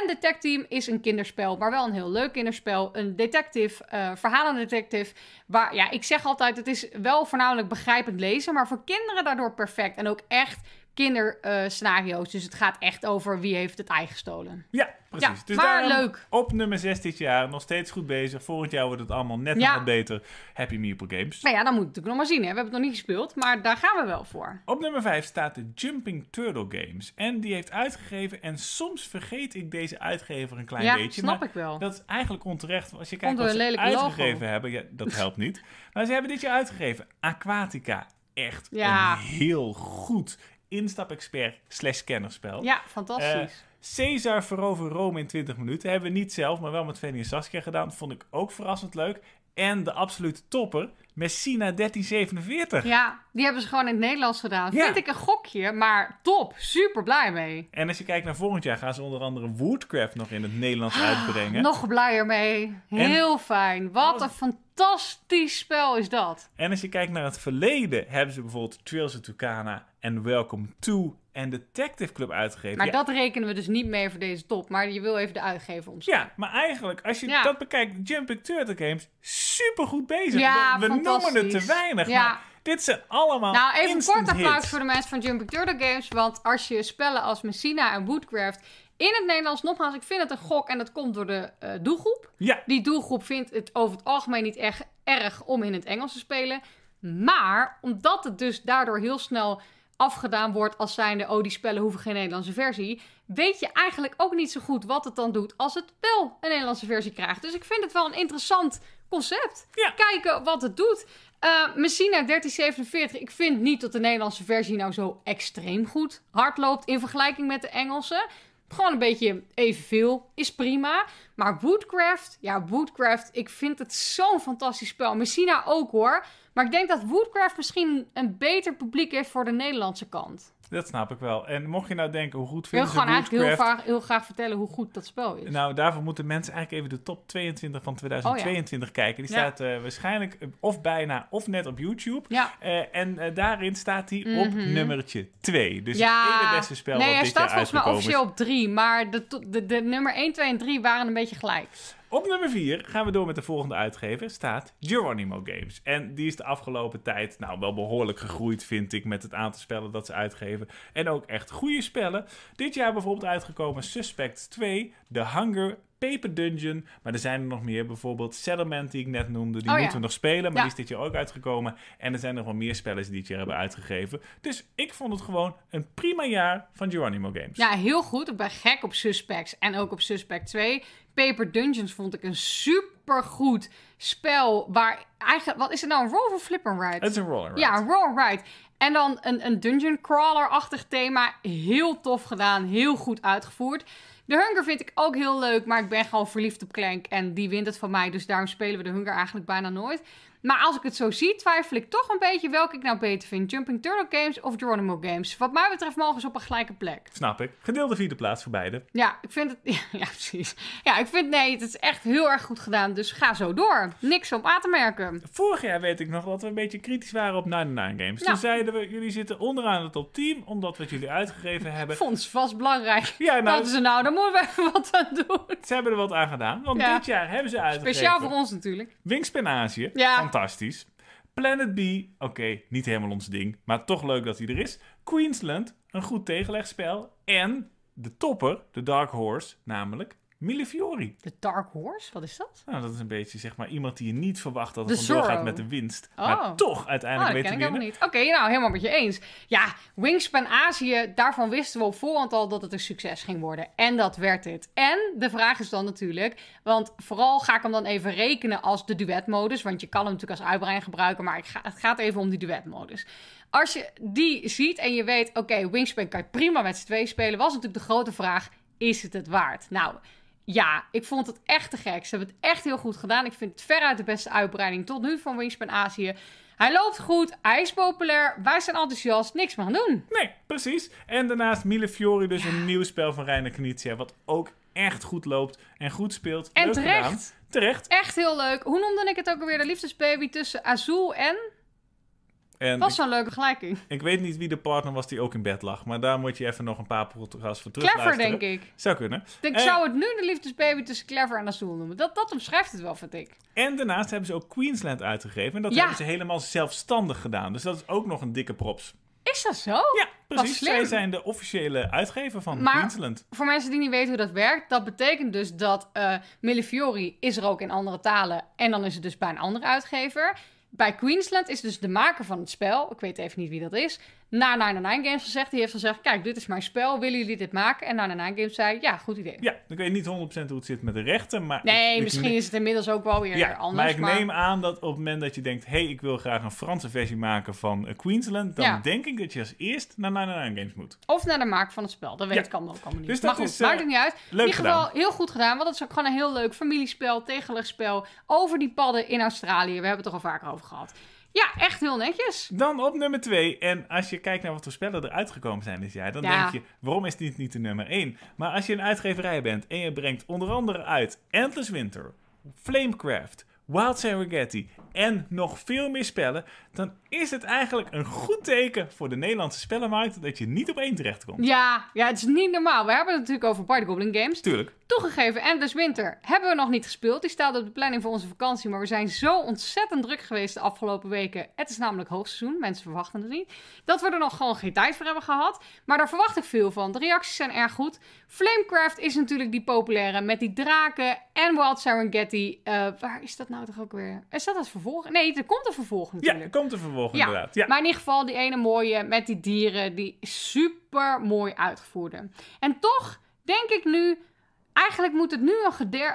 En Detect Team is een kinderspel, maar wel een heel leuk kinderspel. Een detective, uh, verhalendetective. Waar, ja, ik zeg altijd, het is wel voornamelijk begrijpend lezen, maar voor kinderen daardoor perfect. En ook echt kinderscenario's. dus het gaat echt over wie heeft het ei gestolen. Ja, precies. Ja, dus maar leuk. Op nummer 6 dit jaar, nog steeds goed bezig. Volgend jaar wordt het allemaal net nog Ja. wat beter. Happy Meeple Games. Nou ja, dan moet ik natuurlijk nog maar zien. Hè. We hebben het nog niet gespeeld, maar daar gaan we wel voor. Op nummer 5 staat de Jumping Turtle Games. En die heeft uitgegeven, en soms vergeet ik deze uitgever een klein ja, beetje. snap maar ik wel. Dat is eigenlijk onterecht. Als je kijkt Onder wat ze logo. uitgegeven hebben, ja, dat helpt niet. Maar ze hebben dit jaar uitgegeven Aquatica. Echt Ja. een heel goed instap-expert slash kennerspel. Ja, fantastisch. Caesar verover Rome in 20 minuten. Hebben we niet zelf, maar wel met Fanny en Saskia gedaan. Vond ik ook verrassend leuk. En de absolute topper, Messina 1347. ja, die hebben ze gewoon in het Nederlands gedaan. Ja. Vind ik een gokje, maar top. Super blij mee. En als je kijkt naar volgend jaar, gaan ze onder andere Woodcraft nog in het Nederlands uitbrengen. Nog blijer mee. Heel fijn. Wat een fantastisch spel is dat. En als je kijkt naar het verleden, hebben ze bijvoorbeeld Trails of Tucana en Welcome to en Detective Club uitgegeven. Maar ja, dat rekenen we dus niet mee voor deze top. Maar je wil even de uitgever omschrijven. ja, maar eigenlijk, als je Ja. dat bekijkt, Jumping Turtle Games, super goed bezig. Ja, we we noemen het te weinig, Ja. maar dit zijn allemaal Nou, even kort applaus voor de mensen van Jumping Turtle Games. Want als je spellen als Messina en Woodcraft in het Nederlands, nogmaals, ik vind het een gok en dat komt door de eh, doelgroep. Ja, Die doelgroep vindt het over het algemeen niet echt erg om in het Engels te spelen. Maar omdat het dus daardoor heel snel afgedaan wordt als zijnde... oh, die spellen hoeven geen Nederlandse versie... weet je eigenlijk ook niet zo goed wat het dan doet... als het wel een Nederlandse versie krijgt. Dus ik vind het wel een interessant concept. Ja. Kijken wat het doet. Eh Messina 1347, ik vind niet dat de Nederlandse versie nou zo extreem goed hard loopt... in vergelijking met de Engelse... Gewoon een beetje evenveel is prima. Maar Woodcraft, ja, Woodcraft, ik vind het zo'n fantastisch spel. Messina ook hoor. Maar ik denk dat Woodcraft misschien een beter publiek heeft voor de Nederlandse kant. Dat snap ik wel. En mocht je nou denken, hoe goed Ik wil vinden ze gewoon eigenlijk heel graag, heel graag vertellen hoe goed dat spel is. Nou, daarvoor moeten mensen eigenlijk even de top 22 van 2022 kijken. Die Ja. staat eh, waarschijnlijk eh, of bijna of net op YouTube. ja. Eh, en daarin staat hij op Mhm. nummertje 2. Dus ja, het ene beste spel nee, wat hij dit staat jaar volgens mij officieel op 3. Maar de, de, de nummer 1, 2 en 3 waren een beetje gelijk. Op nummer 4 gaan we door met de volgende uitgever. Staat Geronimo Games. En die is de afgelopen tijd nou wel behoorlijk gegroeid, vind ik, met het aantal spellen dat ze uitgeven. En ook echt goede spellen. Dit jaar bijvoorbeeld uitgekomen Suspect 2, The Hunger, Paper Dungeon. Maar er zijn er nog meer. Bijvoorbeeld Settlement, die ik net noemde. Die Oh ja. moeten we nog spelen, maar Ja. die is dit jaar ook uitgekomen. En er zijn nog wel meer spellen die dit jaar hebben uitgegeven. Dus ik vond het gewoon een prima jaar van Geronimo Games. Ja, heel goed. Ik ben gek op Suspects en ook op Suspect 2. Paper Dungeons vond ik een supergoed spel. Waar eigenlijk, wat is het nou? Een roll of flip and ride? Het is een roller. Ja, een roll and ride. En dan een, een dungeon crawler-achtig thema. Heel tof gedaan, heel goed uitgevoerd. De Hunger vind ik ook heel leuk, maar ik ben gewoon verliefd op Clank. En die wint het van mij, dus daarom spelen we de Hunger eigenlijk bijna nooit. Maar als ik het zo zie, twijfel ik toch een beetje welke ik nou beter vind. Jumping Turtle Games of Geronimo Games. Wat mij betreft mogen ze op een gelijke plek. Snap ik. Gedeelde vierde plaats voor beide. Ja, ik vind het... <laughs> Ja, ja, precies. Ja, ik vind... Nee, het is echt heel erg goed gedaan. Dus ga zo door. Niks om aan te merken. Vorig jaar weet ik nog dat we een beetje kritisch waren op 99 Games. Toen zeiden we, jullie zitten onderaan het top 10, omdat we het jullie uitgegeven hebben. Vond ze vast belangrijk. <laughs> Ja, nou, Dat ze nou, daar moeten we even wat aan doen. ze hebben er wat aan gedaan. Want Ja. dit jaar hebben ze uitgegeven. Speciaal voor ons natuurlijk. Wingspan Azië, Ja. Fantastisch. Planet B, oké, niet helemaal ons ding, maar toch leuk dat hij er is. Queensland, een goed tegenlegspel. En de topper, de Dark Horse, namelijk Millefiori. De Dark Horse, wat is dat? Nou, dat is een beetje zeg maar iemand die je niet verwacht dat er vandoor gaat met de winst. Oh. Maar toch Oh, uiteindelijk dat weet ken te ik winnen. niet. Oké, nou, helemaal met je eens. Ja, Wingspan Azië, daarvan wisten we op voorhand al dat het een succes ging worden. En dat werd het. En de vraag is dan natuurlijk, want vooral ga ik hem dan even rekenen als de duetmodus. Want je kan hem natuurlijk als uitbreiding gebruiken, maar ik ga, het gaat even om die duetmodus. Als je die ziet en je weet, oké, Wingspan kan je prima met z'n twee spelen, was natuurlijk de grote vraag, is het het waard? Nou, ja, ik vond het echt te gek. Ze hebben het echt heel goed gedaan. Ik vind het veruit de beste uitbreiding tot nu van Wingspan Azië. Hij loopt goed, hij is populair, wij zijn enthousiast, niks meer aan doen. Nee, precies. En daarnaast Mille Fiori, dus een nieuw spel van Reiner Knizia, wat ook echt goed loopt en goed speelt. En Leuk terecht. gedaan. Terecht. Echt heel leuk. Hoe noemde ik het ook alweer? De liefdesbaby tussen Azul en... En Was zo'n leuke gelijking. ik weet niet wie de partner was die ook in bed lag, maar daar moet je even nog een paar podcasts voor Clever, terugluisteren. denk ik. Zou kunnen. Ik zou het nu de liefdesbaby tussen Clever en Azul noemen. Dat, dat omschrijft het wel, vind ik. En daarnaast hebben ze ook Queensland uitgegeven. En dat Ja. hebben ze helemaal zelfstandig gedaan. Dus dat is ook nog een dikke props. Is dat zo? Ja, precies. Zij zijn de officiële uitgever van Maar- Queensland. Voor mensen die niet weten hoe dat werkt, dat betekent dus dat eh Millefiori is er ook in andere talen. En dan is het dus bij een andere uitgever. Bij Queensland is dus de maker van het spel, ik weet even niet wie dat is, naar 99 Games gezegd. Die heeft gezegd, kijk, dit is mijn spel, willen jullie dit maken? En 99 Games zei, ja, goed idee. Ja, ik weet niet 100% hoe het zit met de rechten, maar... Nee, ik- ik misschien is het inmiddels ook wel weer Ja, anders. maar ik neem aan dat op het moment dat je denkt... hé, hey, ik wil graag een Franse versie maken van eh, Queensland... dan Ja. denk ik dat je als eerst naar 99 Games moet. Of naar de maker van het spel. Dat weet Ja. ik allemaal ook allemaal niet. Dus maar dat goed, is, eh, maakt het niet uit. Leuk in ieder geval heel goed gedaan. Want het is ook gewoon een heel leuk familiespel, tegenlegspel. Over die padden in Australië. We hebben het er al vaker over gehad. Ja, echt heel netjes. Dan op nummer 2. En als je kijkt naar wat voor spellen er uitgekomen zijn dit jaar... dan Ja. denk je, waarom is dit niet de nummer 1? Maar als je een uitgeverij bent en je brengt onder andere uit... Endless Winter, Flamecraft, Wild Serengeti... en nog veel meer spellen... dan is het eigenlijk een goed teken voor de Nederlandse spellenmarkt... dat je niet op één terechtkomt. Ja, ja, het is niet normaal. We hebben het natuurlijk over Party Goblin Games. Tuurlijk. Toegegeven, Endless Winter hebben we nog niet gespeeld. Die staat op de planning voor onze vakantie. Maar we zijn zo ontzettend druk geweest de afgelopen weken. Het is namelijk hoogseizoen. Mensen verwachten het niet. Dat we er nog gewoon geen tijd voor hebben gehad. Maar daar verwacht ik veel van. De reacties zijn erg goed. Flamecraft is natuurlijk die populaire met die draken. En Wild Serengeti. Eh, waar is dat nou toch ook weer? Is dat het vervolg? Nee, er komt een vervolg Ja, natuurlijk. er komt een vervolg Ja, inderdaad. Ja. Maar in ieder geval die ene mooie met die dieren, die super mooi uitgevoerde. En toch denk ik nu, eigenlijk moet het nu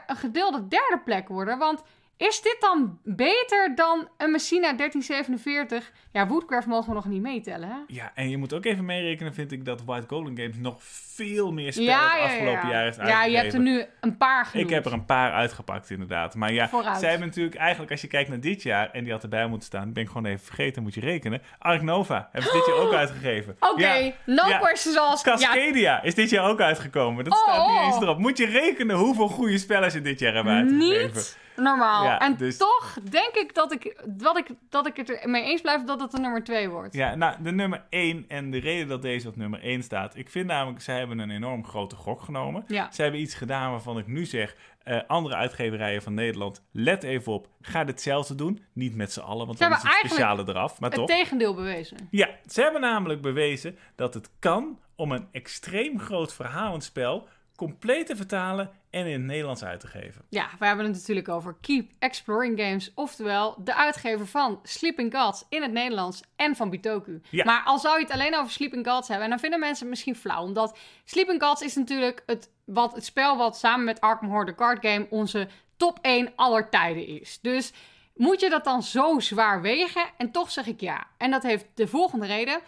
een gedeelde derde plek worden. Want is dit dan beter dan een Messina 1347? Ja, Woodcraft mogen we nog niet meetellen, hè? Ja, en je moet ook even meerekenen, vind ik, dat White Golden Games nog veel meer spellen het afgelopen jaar heeft Ja, je hebt er uitgegeven. nu een paar genoemd. Ik heb er een paar uitgepakt, inderdaad. Maar ja, Vooruit. zij hebben natuurlijk eigenlijk, als je kijkt naar dit jaar, en die had erbij moeten staan, ben ik gewoon even vergeten, moet je rekenen. Ark Nova hebben ze dit jaar ook uitgegeven. Oké, Ja, no ja. questions. Ja, Cascadia is dit jaar ook uitgekomen. Dat Oh, staat niet oh. eens erop. Moet je rekenen hoeveel goede spellen ze dit jaar hebben uitgegeven. niet normaal. Ja, en dus- toch denk ik dat ik, dat ik dat ik het er mee eens blijf dat het de nummer 2 wordt. Ja, nou, de nummer 1 en de reden dat deze op nummer 1 staat. Ik vind namelijk, zij hebben een enorm grote gok genomen. Ja. Ze hebben iets gedaan waarvan ik nu zeg, eh, andere uitgeverijen van Nederland, let even op, ga hetzelfde doen. Niet met z'n allen, want Ze dan is het speciale eraf, maar Het toch. tegendeel bewezen. Ja, ze hebben namelijk bewezen dat het kan om een extreem groot verhalend spel compleet te vertalen en in het Nederlands uit te geven. Ja, we hebben het natuurlijk over Keep Exploring Games. Oftewel, de uitgever van Sleeping Gods in het Nederlands en van Bitoku. Ja. Maar al zou je het alleen over Sleeping Gods hebben, en dan vinden mensen het misschien flauw. Omdat Sleeping Gods is natuurlijk het, wat, het spel wat samen met Arkham Horror, de card game, onze top 1 aller tijden is. Dus moet je dat dan zo zwaar wegen? En toch zeg ik ja. En dat heeft de volgende reden.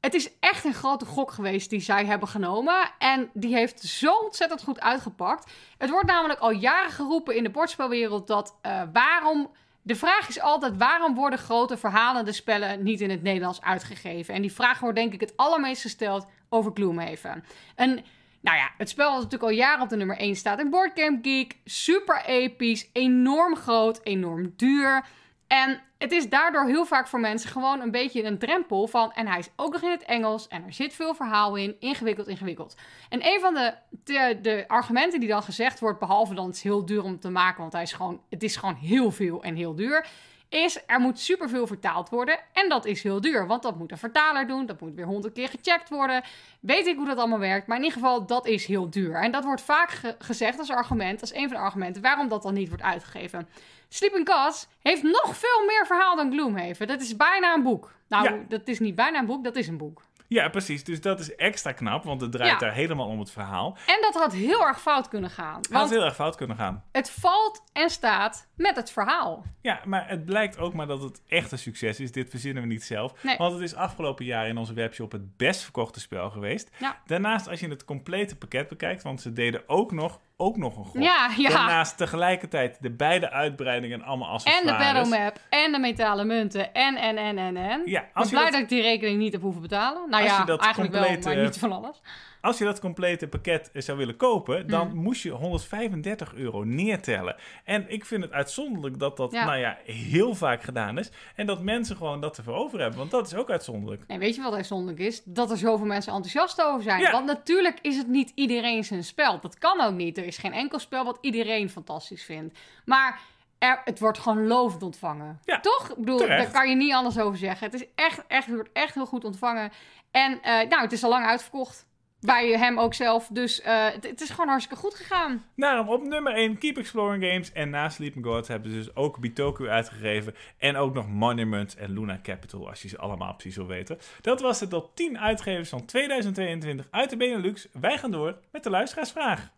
Het is echt een grote gok geweest die zij hebben genomen. En die heeft zo ontzettend goed uitgepakt. Het wordt namelijk al jaren geroepen in de bordspelwereld dat eh, waarom. De vraag is altijd: waarom worden grote verhalende spellen niet in het Nederlands uitgegeven? En die vraag wordt denk ik het allermeest gesteld over Gloomhaven. En nou ja, het spel dat natuurlijk al jaren op de nummer 1 staat in Boardgame Geek. Super episch, enorm groot, enorm duur. En het is daardoor heel vaak voor mensen gewoon een beetje een drempel van... en hij is ook nog in het Engels en er zit veel verhaal in. Ingewikkeld, ingewikkeld. En een van de, de, de argumenten die dan gezegd wordt... behalve dan het is heel duur om te maken... want hij is gewoon, het is gewoon heel veel en heel duur... is er moet superveel vertaald worden. En dat is heel duur, want dat moet een vertaler doen. Dat moet weer honderd keer gecheckt worden. Weet ik hoe dat allemaal werkt, maar in ieder geval, dat is heel duur. En dat wordt vaak ge- gezegd als argument, als een van de argumenten... waarom dat dan niet wordt uitgegeven. Sleeping Gods heeft nog veel meer verhaal dan Gloomhaven. Dat is bijna een boek. Nou, Ja. dat is niet bijna een boek, dat is een boek. Ja, precies. Dus dat is extra knap, want het draait Ja. daar helemaal om het verhaal. En dat had heel erg fout kunnen gaan. Het had heel erg fout kunnen gaan. het valt en staat met het verhaal. Ja, maar het blijkt ook maar dat het echt een succes is. Dit verzinnen we niet zelf. Nee. Want het is afgelopen jaar in onze webshop het best verkochte spel geweest. Ja. Daarnaast, als je het complete pakket bekijkt, want ze deden ook nog, ook nog een gok. Ja, ja. Daarnaast tegelijkertijd de beide uitbreidingen allemaal En accessoires. de battle map, en de metalen munten, en, en, en, en, en. Ja, Ik als je blij dat- dat ik die rekening niet heb hoeven betalen. Nou Als ja, je dat eigenlijk wel, maar eh, niet van alles. Als je dat complete pakket eh, zou willen kopen, dan Mm. moest je 135 euro neertellen. En ik vind het uitzonderlijk dat dat, Ja. nou ja, heel vaak gedaan is. En dat mensen gewoon dat ervoor over hebben, want dat is ook uitzonderlijk. En weet je wat uitzonderlijk is? Dat er zoveel mensen enthousiast over zijn. Ja. Want natuurlijk is het niet iedereen zijn spel. Dat kan ook niet. Er is geen enkel spel wat iedereen fantastisch vindt. Maar er, het wordt gewoon lovend ontvangen. Ja, Toch? Ik bedoel, terecht. daar kan je niet anders over zeggen. Het is echt, echt, het wordt echt heel goed ontvangen. En eh, nou, het is al lang uitverkocht. Bij hem ook zelf. Dus eh, het, is gewoon hartstikke goed gegaan. Daarom op nummer 1 Keep Exploring Games. En na Sleeping Gods hebben ze dus ook Bitoku uitgegeven. En ook nog Monument en Luna Capital, als je ze allemaal precies wil weten. Dat was het top 10 uitgevers van 2022 uit de Benelux. Wij gaan door met de luisteraarsvraag.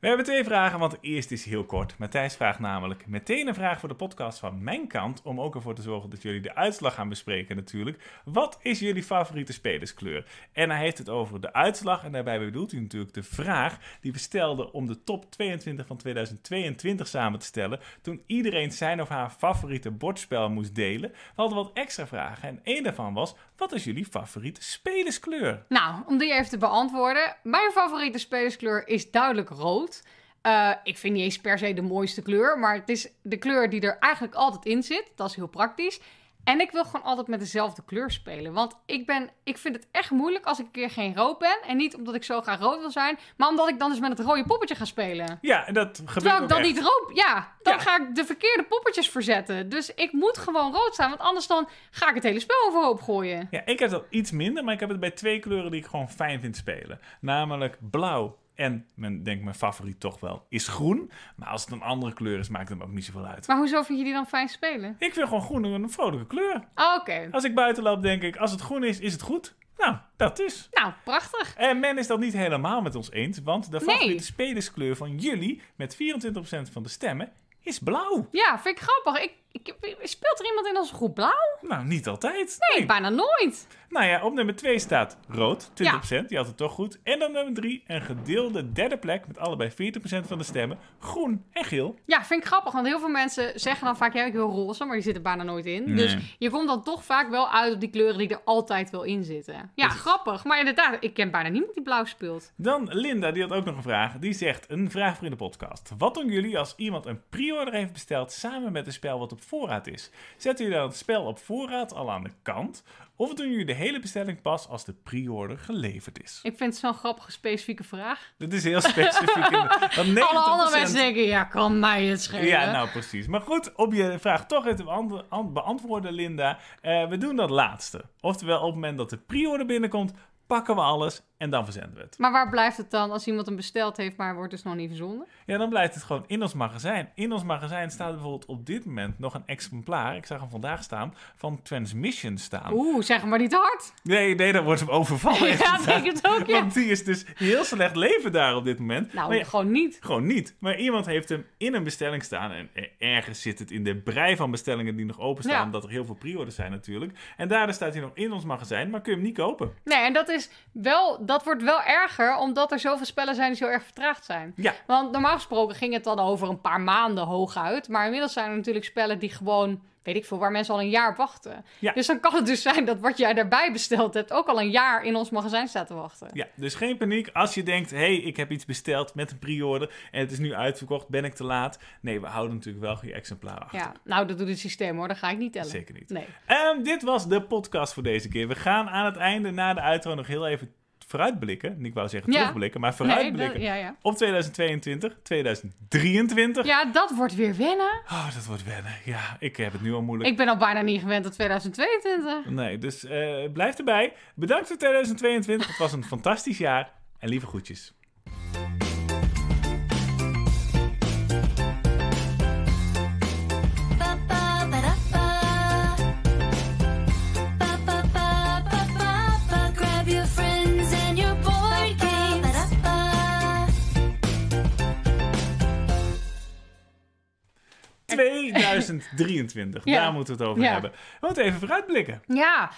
We hebben twee vragen, want de eerste is heel kort. Matthijs vraagt namelijk meteen een vraag voor de podcast van mijn kant. Om ook ervoor te zorgen dat jullie de uitslag gaan bespreken natuurlijk. Wat is jullie favoriete spelerskleur? En hij heeft het over de uitslag. En daarbij bedoelt hij natuurlijk de vraag die we stelden om de top 22 van 2022 samen te stellen. Toen iedereen zijn of haar favoriete bordspel moest delen. We hadden wat extra vragen. En één daarvan was, wat is jullie favoriete spelerskleur? Nou, om die even te beantwoorden. Mijn favoriete spelerskleur is duidelijk rood. Eh, ik vind niet eens per se de mooiste kleur, maar het is de kleur die er eigenlijk altijd in zit. Dat is heel praktisch. En ik wil gewoon altijd met dezelfde kleur spelen. Want ik, ben, ik vind het echt moeilijk als ik een keer geen rood ben. En niet omdat ik zo graag rood wil zijn, maar omdat ik dan dus met het rode poppetje ga spelen. Ja, en dat gebeurt Terwijl ik dan echt. niet rood... Ja, dan Ja. ga ik de verkeerde poppetjes verzetten. Dus ik moet gewoon rood zijn, want anders dan ga ik het hele spel overhoop gooien. Ja, ik heb dat iets minder, maar ik heb het bij twee kleuren die ik gewoon fijn vind spelen. Namelijk blauw en, men denkt mijn favoriet toch wel, is groen. Maar als het een andere kleur is, maakt het me ook niet zoveel uit. Maar hoezo vind je die dan fijn spelen? Ik vind gewoon groen een vrolijke kleur. Ah, Oké. Als ik buiten loop, denk ik, als het groen is, is het goed. Nou, dat is. Nou, prachtig. En men is dat niet helemaal met ons eens, want de Nee. favoriete spelerskleur van jullie, met 24% van de stemmen, is blauw. Ja, vind ik grappig. Ik, ik, speelt er iemand in onze groep blauw? Nou, niet altijd. Nee, bijna nooit. Nou ja, op nummer 2 staat rood, 20%, die had het toch goed. En op nummer 3 een gedeelde derde plek met allebei 40% van de stemmen, groen en geel. Ja, vind ik grappig. Want heel veel mensen zeggen dan vaak, ja, ik wil roze, maar die zitten bijna nooit in. Nee. Dus je komt dan toch vaak wel uit op die kleuren die er altijd wel in zitten. Ja, grappig. Maar inderdaad, ik ken bijna niemand die blauw speelt. Dan Linda, die had ook nog een vraag. Die zegt, een vraag voor in de podcast. Wat doen jullie als iemand een pre-order heeft besteld samen met een spel wat op voorraad is? Zetten jullie dan het spel op voorraad al aan de kant? Of doen jullie de hele bestelling pas als de pre-order geleverd is? Ik vind het zo'n grappige, specifieke vraag. Dit is heel specifiek. <laughs> Want 90% Alle andere mensen denken, ja, kan mij het schelen. Ja, nou precies. Maar goed, op je vraag toch even beantwoorden, Linda. Eh, we doen dat laatste. Oftewel, op het moment dat de pre-order binnenkomt, pakken we alles en dan verzenden we het. Maar waar blijft het dan als iemand hem besteld heeft, maar wordt dus nog niet verzonden? Ja, dan blijft het gewoon in ons magazijn. In ons magazijn staat bijvoorbeeld op dit moment nog een exemplaar. Ik zag hem vandaag staan. Van Transmission staan. Oeh, zeg maar niet hard. Nee, nee, dan wordt hem overvallen. <laughs> ja, denk het ook, ja. Want die is dus heel slecht leven daar op dit moment. Nou, ja, gewoon niet. Gewoon niet. Maar iemand heeft hem in een bestelling staan. En ergens zit het in de brei van bestellingen die nog openstaan. Ja. Dat er heel veel pre-orders zijn natuurlijk. En daardoor staat hij nog in ons magazijn. Maar kun je hem niet kopen. Nee, en dat is wel, dat wordt wel erger, omdat er zoveel spellen zijn die zo erg vertraagd zijn. Ja. Want normaal gesproken ging het dan over een paar maanden hooguit. Maar inmiddels zijn er natuurlijk spellen die gewoon, weet ik veel, waar mensen al een jaar op wachten. Ja. Dus dan kan het dus zijn dat wat jij daarbij besteld hebt ook al een jaar in ons magazijn staat te wachten. Ja, dus geen paniek. Als je denkt, hé, hey, ik heb iets besteld met een pre-order. En het is nu uitverkocht. Ben ik te laat? Nee, we houden natuurlijk wel je exemplaar achter. Ja, nou, dat doet het systeem hoor, dat ga ik niet tellen. Zeker niet. Nee. Ehm, dit was de podcast voor deze keer. We gaan aan het einde, na de outro, nog heel even vooruitblikken. Ik wou zeggen terugblikken, maar Nee, vooruitblikken. dat. Op 2022, 2023. ja, dat wordt weer wennen. Oh, dat wordt wennen. Ja, ik heb het nu al moeilijk. Ik ben al bijna niet gewend tot 2022. Nee, dus eh, blijf erbij. Bedankt voor 2022. Het was een fantastisch jaar. En lieve groetjes. 2023, Ja. daar moeten we het over Ja. hebben. We moeten even vooruitblikken. Ja,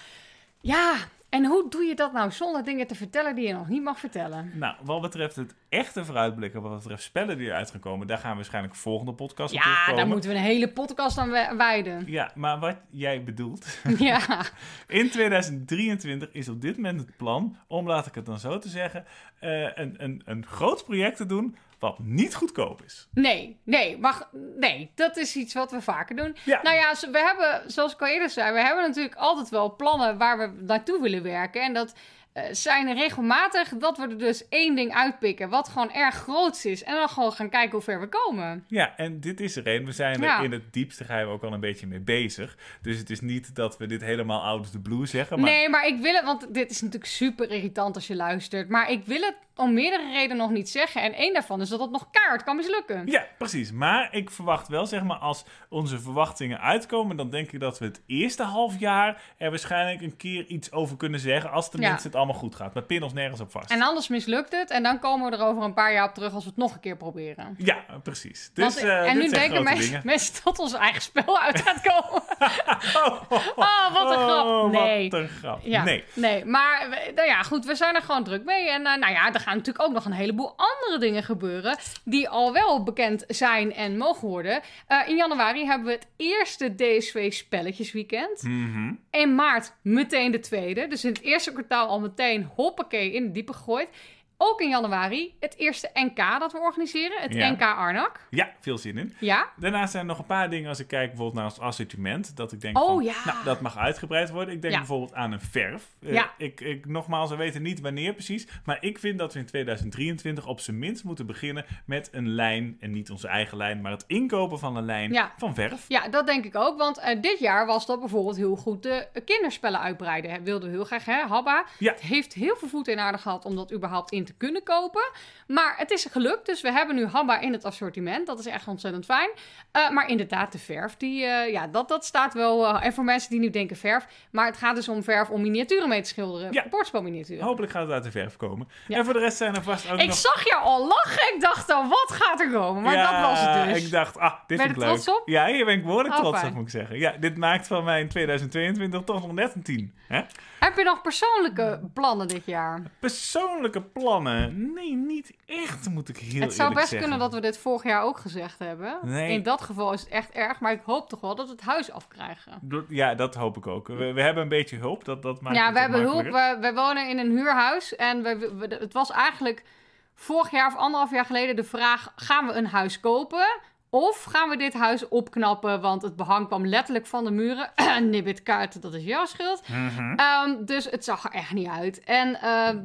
ja. En hoe doe je dat nou zonder dingen te vertellen die je nog niet mag vertellen? Nou, wat betreft het echte vooruitblikken, wat betreft spellen die eruit gaan komen, daar gaan we waarschijnlijk volgende podcast op Ja, terugkomen. daar moeten we een hele podcast aan wijden. Ja, maar wat jij bedoelt, <laughs> ja. <laughs> in 2023 is op dit moment het plan om, laat ik het dan zo te zeggen, eh, een, een, een groot project te doen wat niet goedkoop is. Nee, nee, mag, nee, dat is iets wat we vaker doen. Ja. Nou ja, we hebben, zoals ik al eerder zei, we hebben natuurlijk altijd wel plannen waar we naartoe willen werken. En dat eh, zijn regelmatig dat we er dus één ding uitpikken, wat gewoon erg groots is. En dan gewoon gaan kijken hoe ver we komen. Ja, en dit is er een. We zijn er Ja. in het diepste we ook al een beetje mee bezig. Dus het is niet dat we dit helemaal out of the blue zeggen. Maar Nee, maar ik wil het, want dit is natuurlijk super irritant als je luistert. Maar ik wil het om meerdere redenen nog niet zeggen. En één daarvan is dat het nog kaart kan mislukken. Ja, precies. Maar ik verwacht wel, zeg maar, als onze verwachtingen uitkomen, dan denk ik dat we het eerste half jaar er waarschijnlijk een keer iets over kunnen zeggen. Als tenminste Ja. het allemaal goed gaat. Met pin ons nergens op vast. En anders mislukt het. En dan komen we er over een paar jaar op terug als we het nog een keer proberen. Ja, precies. Dus, Want- eh, en nu denken <laughs> mensen, dat ons eigen spel uit gaat <laughs> komen. Oh, wat een grap. Oh, Nee. wat een grap. Ja, Nee. nee, maar nou ja, goed, we zijn er gewoon druk mee. En eh, nou ja, er gaan natuurlijk ook nog een heleboel andere dingen gebeuren die al wel bekend zijn en mogen worden. Eh, in januari hebben we het eerste DSV spelletjesweekend. Mhm. In maart meteen de tweede. Dus in het eerste kwartaal al meteen hoppakee in het diepe gegooid. Ook in januari het eerste NK dat we organiseren. Het Ja. NK Arnak. Ja, veel zin in. Ja, Daarnaast zijn er nog een paar dingen als ik kijk bijvoorbeeld naar ons assortiment. Dat ik denk Oh, van, ja. nou, dat mag uitgebreid worden. Ik denk Ja. bijvoorbeeld aan een verf. Ja. ik, ik, nogmaals, we weten niet wanneer precies. Maar ik vind dat we in 2023 op zijn minst moeten beginnen met een lijn. En niet onze eigen lijn, maar het inkopen van een lijn Ja. van verf. Ja, dat denk ik ook. Want eh, dit jaar was dat bijvoorbeeld heel goed de kinderspellen uitbreiden. Hè, wilden we heel graag, hè? Habba. Ja. Het heeft heel veel voet in aarde gehad om dat überhaupt in te kunnen kopen. Maar het is gelukt. Dus we hebben nu Habba in het assortiment. Dat is echt ontzettend fijn. Eh, maar inderdaad, de verf, die, eh, ja, dat, dat staat wel... eh, en voor mensen die nu denken verf. Maar het gaat dus om verf om miniaturen mee te schilderen. Ja. Bordspelminiaturen. Hopelijk gaat het uit de verf komen. Ja. En voor de rest zijn er vast ook ik nog... zag jou al lachen. Ik dacht al, wat gaat er komen? Maar ja, dat was het dus. ik dacht, ah, dit Ben je er leuk. trots op? Ja, hier ben ik behoorlijk Oh, trots fijn. op, moet ik zeggen. Ja, dit maakt van mij in 2022 toch nog net een 10. Hè? Heb je nog persoonlijke plannen dit jaar? Persoonlijke plannen? Nee, niet echt, moet ik heel Het zou eerlijk best zeggen. kunnen dat we dit vorig jaar ook gezegd hebben. Nee. In dat geval is het echt erg, maar ik hoop toch wel dat we het huis afkrijgen. Ja, dat hoop ik ook. We, we hebben een beetje hulp, dat, dat maakt ja, we hebben hulp. We, we wonen in een huurhuis en we, we- het was eigenlijk vorig jaar of anderhalf jaar geleden de vraag: gaan we een huis kopen? Of gaan we dit huis opknappen? Want het behang kwam letterlijk van de muren. <clears throat> Nibbit kaarten, dat is jouw schuld. Mhm. Ehm, dus het zag er echt niet uit. En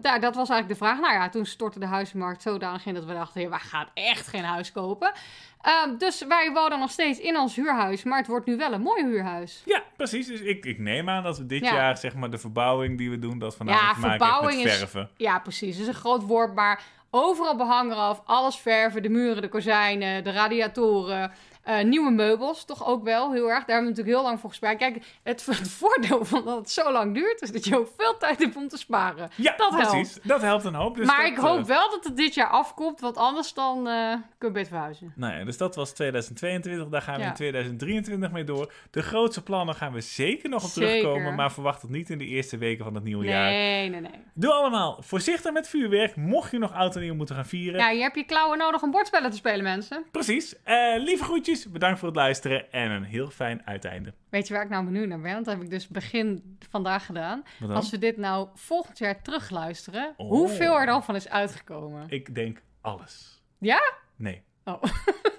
daar, dat was eigenlijk de vraag. Nou ja, toen stortte de huizenmarkt zodanig in dat we dachten... Ja, wij gaan echt geen huis kopen. Ehm, dus wij wonen nog steeds in ons huurhuis. Maar het wordt nu wel een mooi huurhuis. Ja, precies. Dus ik, ik neem aan dat we dit Ja. jaar, zeg maar, de verbouwing die we doen, dat voornamelijk Ja, maken met is- verven. Ja, precies. Dat is een groot woord, maar overal behang eraf. Alles verven, de muren, de kozijnen, de radiatoren. Eh, nieuwe meubels, toch ook wel heel erg. Daar hebben we natuurlijk heel lang voor gespaard. Kijk, het, <laughs> het voordeel van dat het zo lang duurt... is dat je ook veel tijd hebt om te sparen. Ja, Dat precies. Dat helpt een hoop. Dus maar dat, ik hoop eh, wel dat het dit jaar afkomt, want anders dan eh kun je beter verhuizen. Nou ja, dus dat was 2022. Daar gaan we Ja. in 2023 mee door. De grootste plannen gaan we zeker nog op Zeker. terugkomen. Maar verwacht het niet in de eerste weken van het nieuwe jaar. Nee, nee, nee. Doe allemaal voorzichtig met vuurwerk. Mocht je nog oud en nieuw moeten gaan vieren. Ja, je hebt je klauwen nodig om bordspellen te spelen, mensen. Precies. Lieve groetjes. Bedankt voor het luisteren. En een heel fijn uiteinde. Weet je waar ik nou benieuwd naar ben? Want dat heb ik dus begin vandaag gedaan. Als we dit nou volgend jaar terugluisteren, Oh. hoeveel er dan van is uitgekomen? Ik denk alles. Ja? Nee. Oh. <laughs>